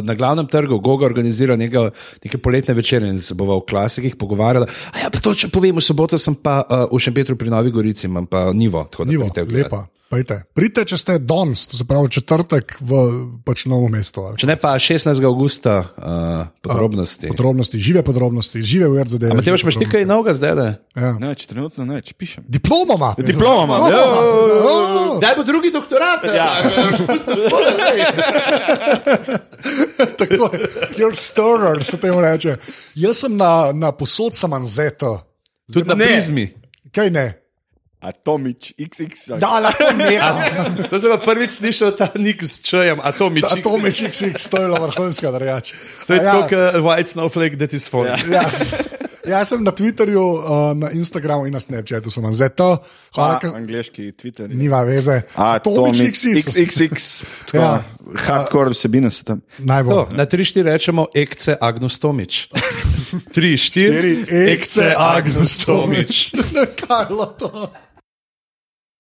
na glavnem trgu Goga organizira neke, neke poletne večere in se bova v klasikih pogovarjala. A ja, pa to, če povem, v soboto sem pa uh, v Šempetru pri Novi Gorici, imam pa nivo. tako da Nivo, lepa. Pejte. Pridite, če ste danes, to se pravi četrtek v pač novo mesto. Če ne pa 16. augusta uh, podrobnosti. Podrobnosti, žive podrobnosti, žive v RZD. Ampak te imaš ti kaj novega zdaj? Ne? Ja. Ne, če trenutno ne, če pišem. Diplomama. Diploma, Oh, ja. oh, Daj bo drugi doktorat. Ja, [laughs] Tako je. You're stirrer, se temu reče. Jaz sem na, na posod samanzeto. Tudi na Ne. prizmi. Kaj ne? Atomič, XX. Da, lahko neham. [laughs] To sem prvič slišal ta nik s čajem, atomič. A to mi je XX, to je bilo vrhunska drugače. To je ja, tako, kot white snowflake, that is for. ja. Jaz sem na Twitterju, uh, na Instagramu in na Snapchatu sem zeto. Hvala, A, ker angliški Twitter. nima veze. Atomič, XX. XXX. Tako, Ja. Hardcore vsebine so tam. Najbolj. To, na 3-4 rečemo ekce Agnus Tomič. 3-4 Ekce Agnus Tomič. Tomič. [laughs] Kaj je to?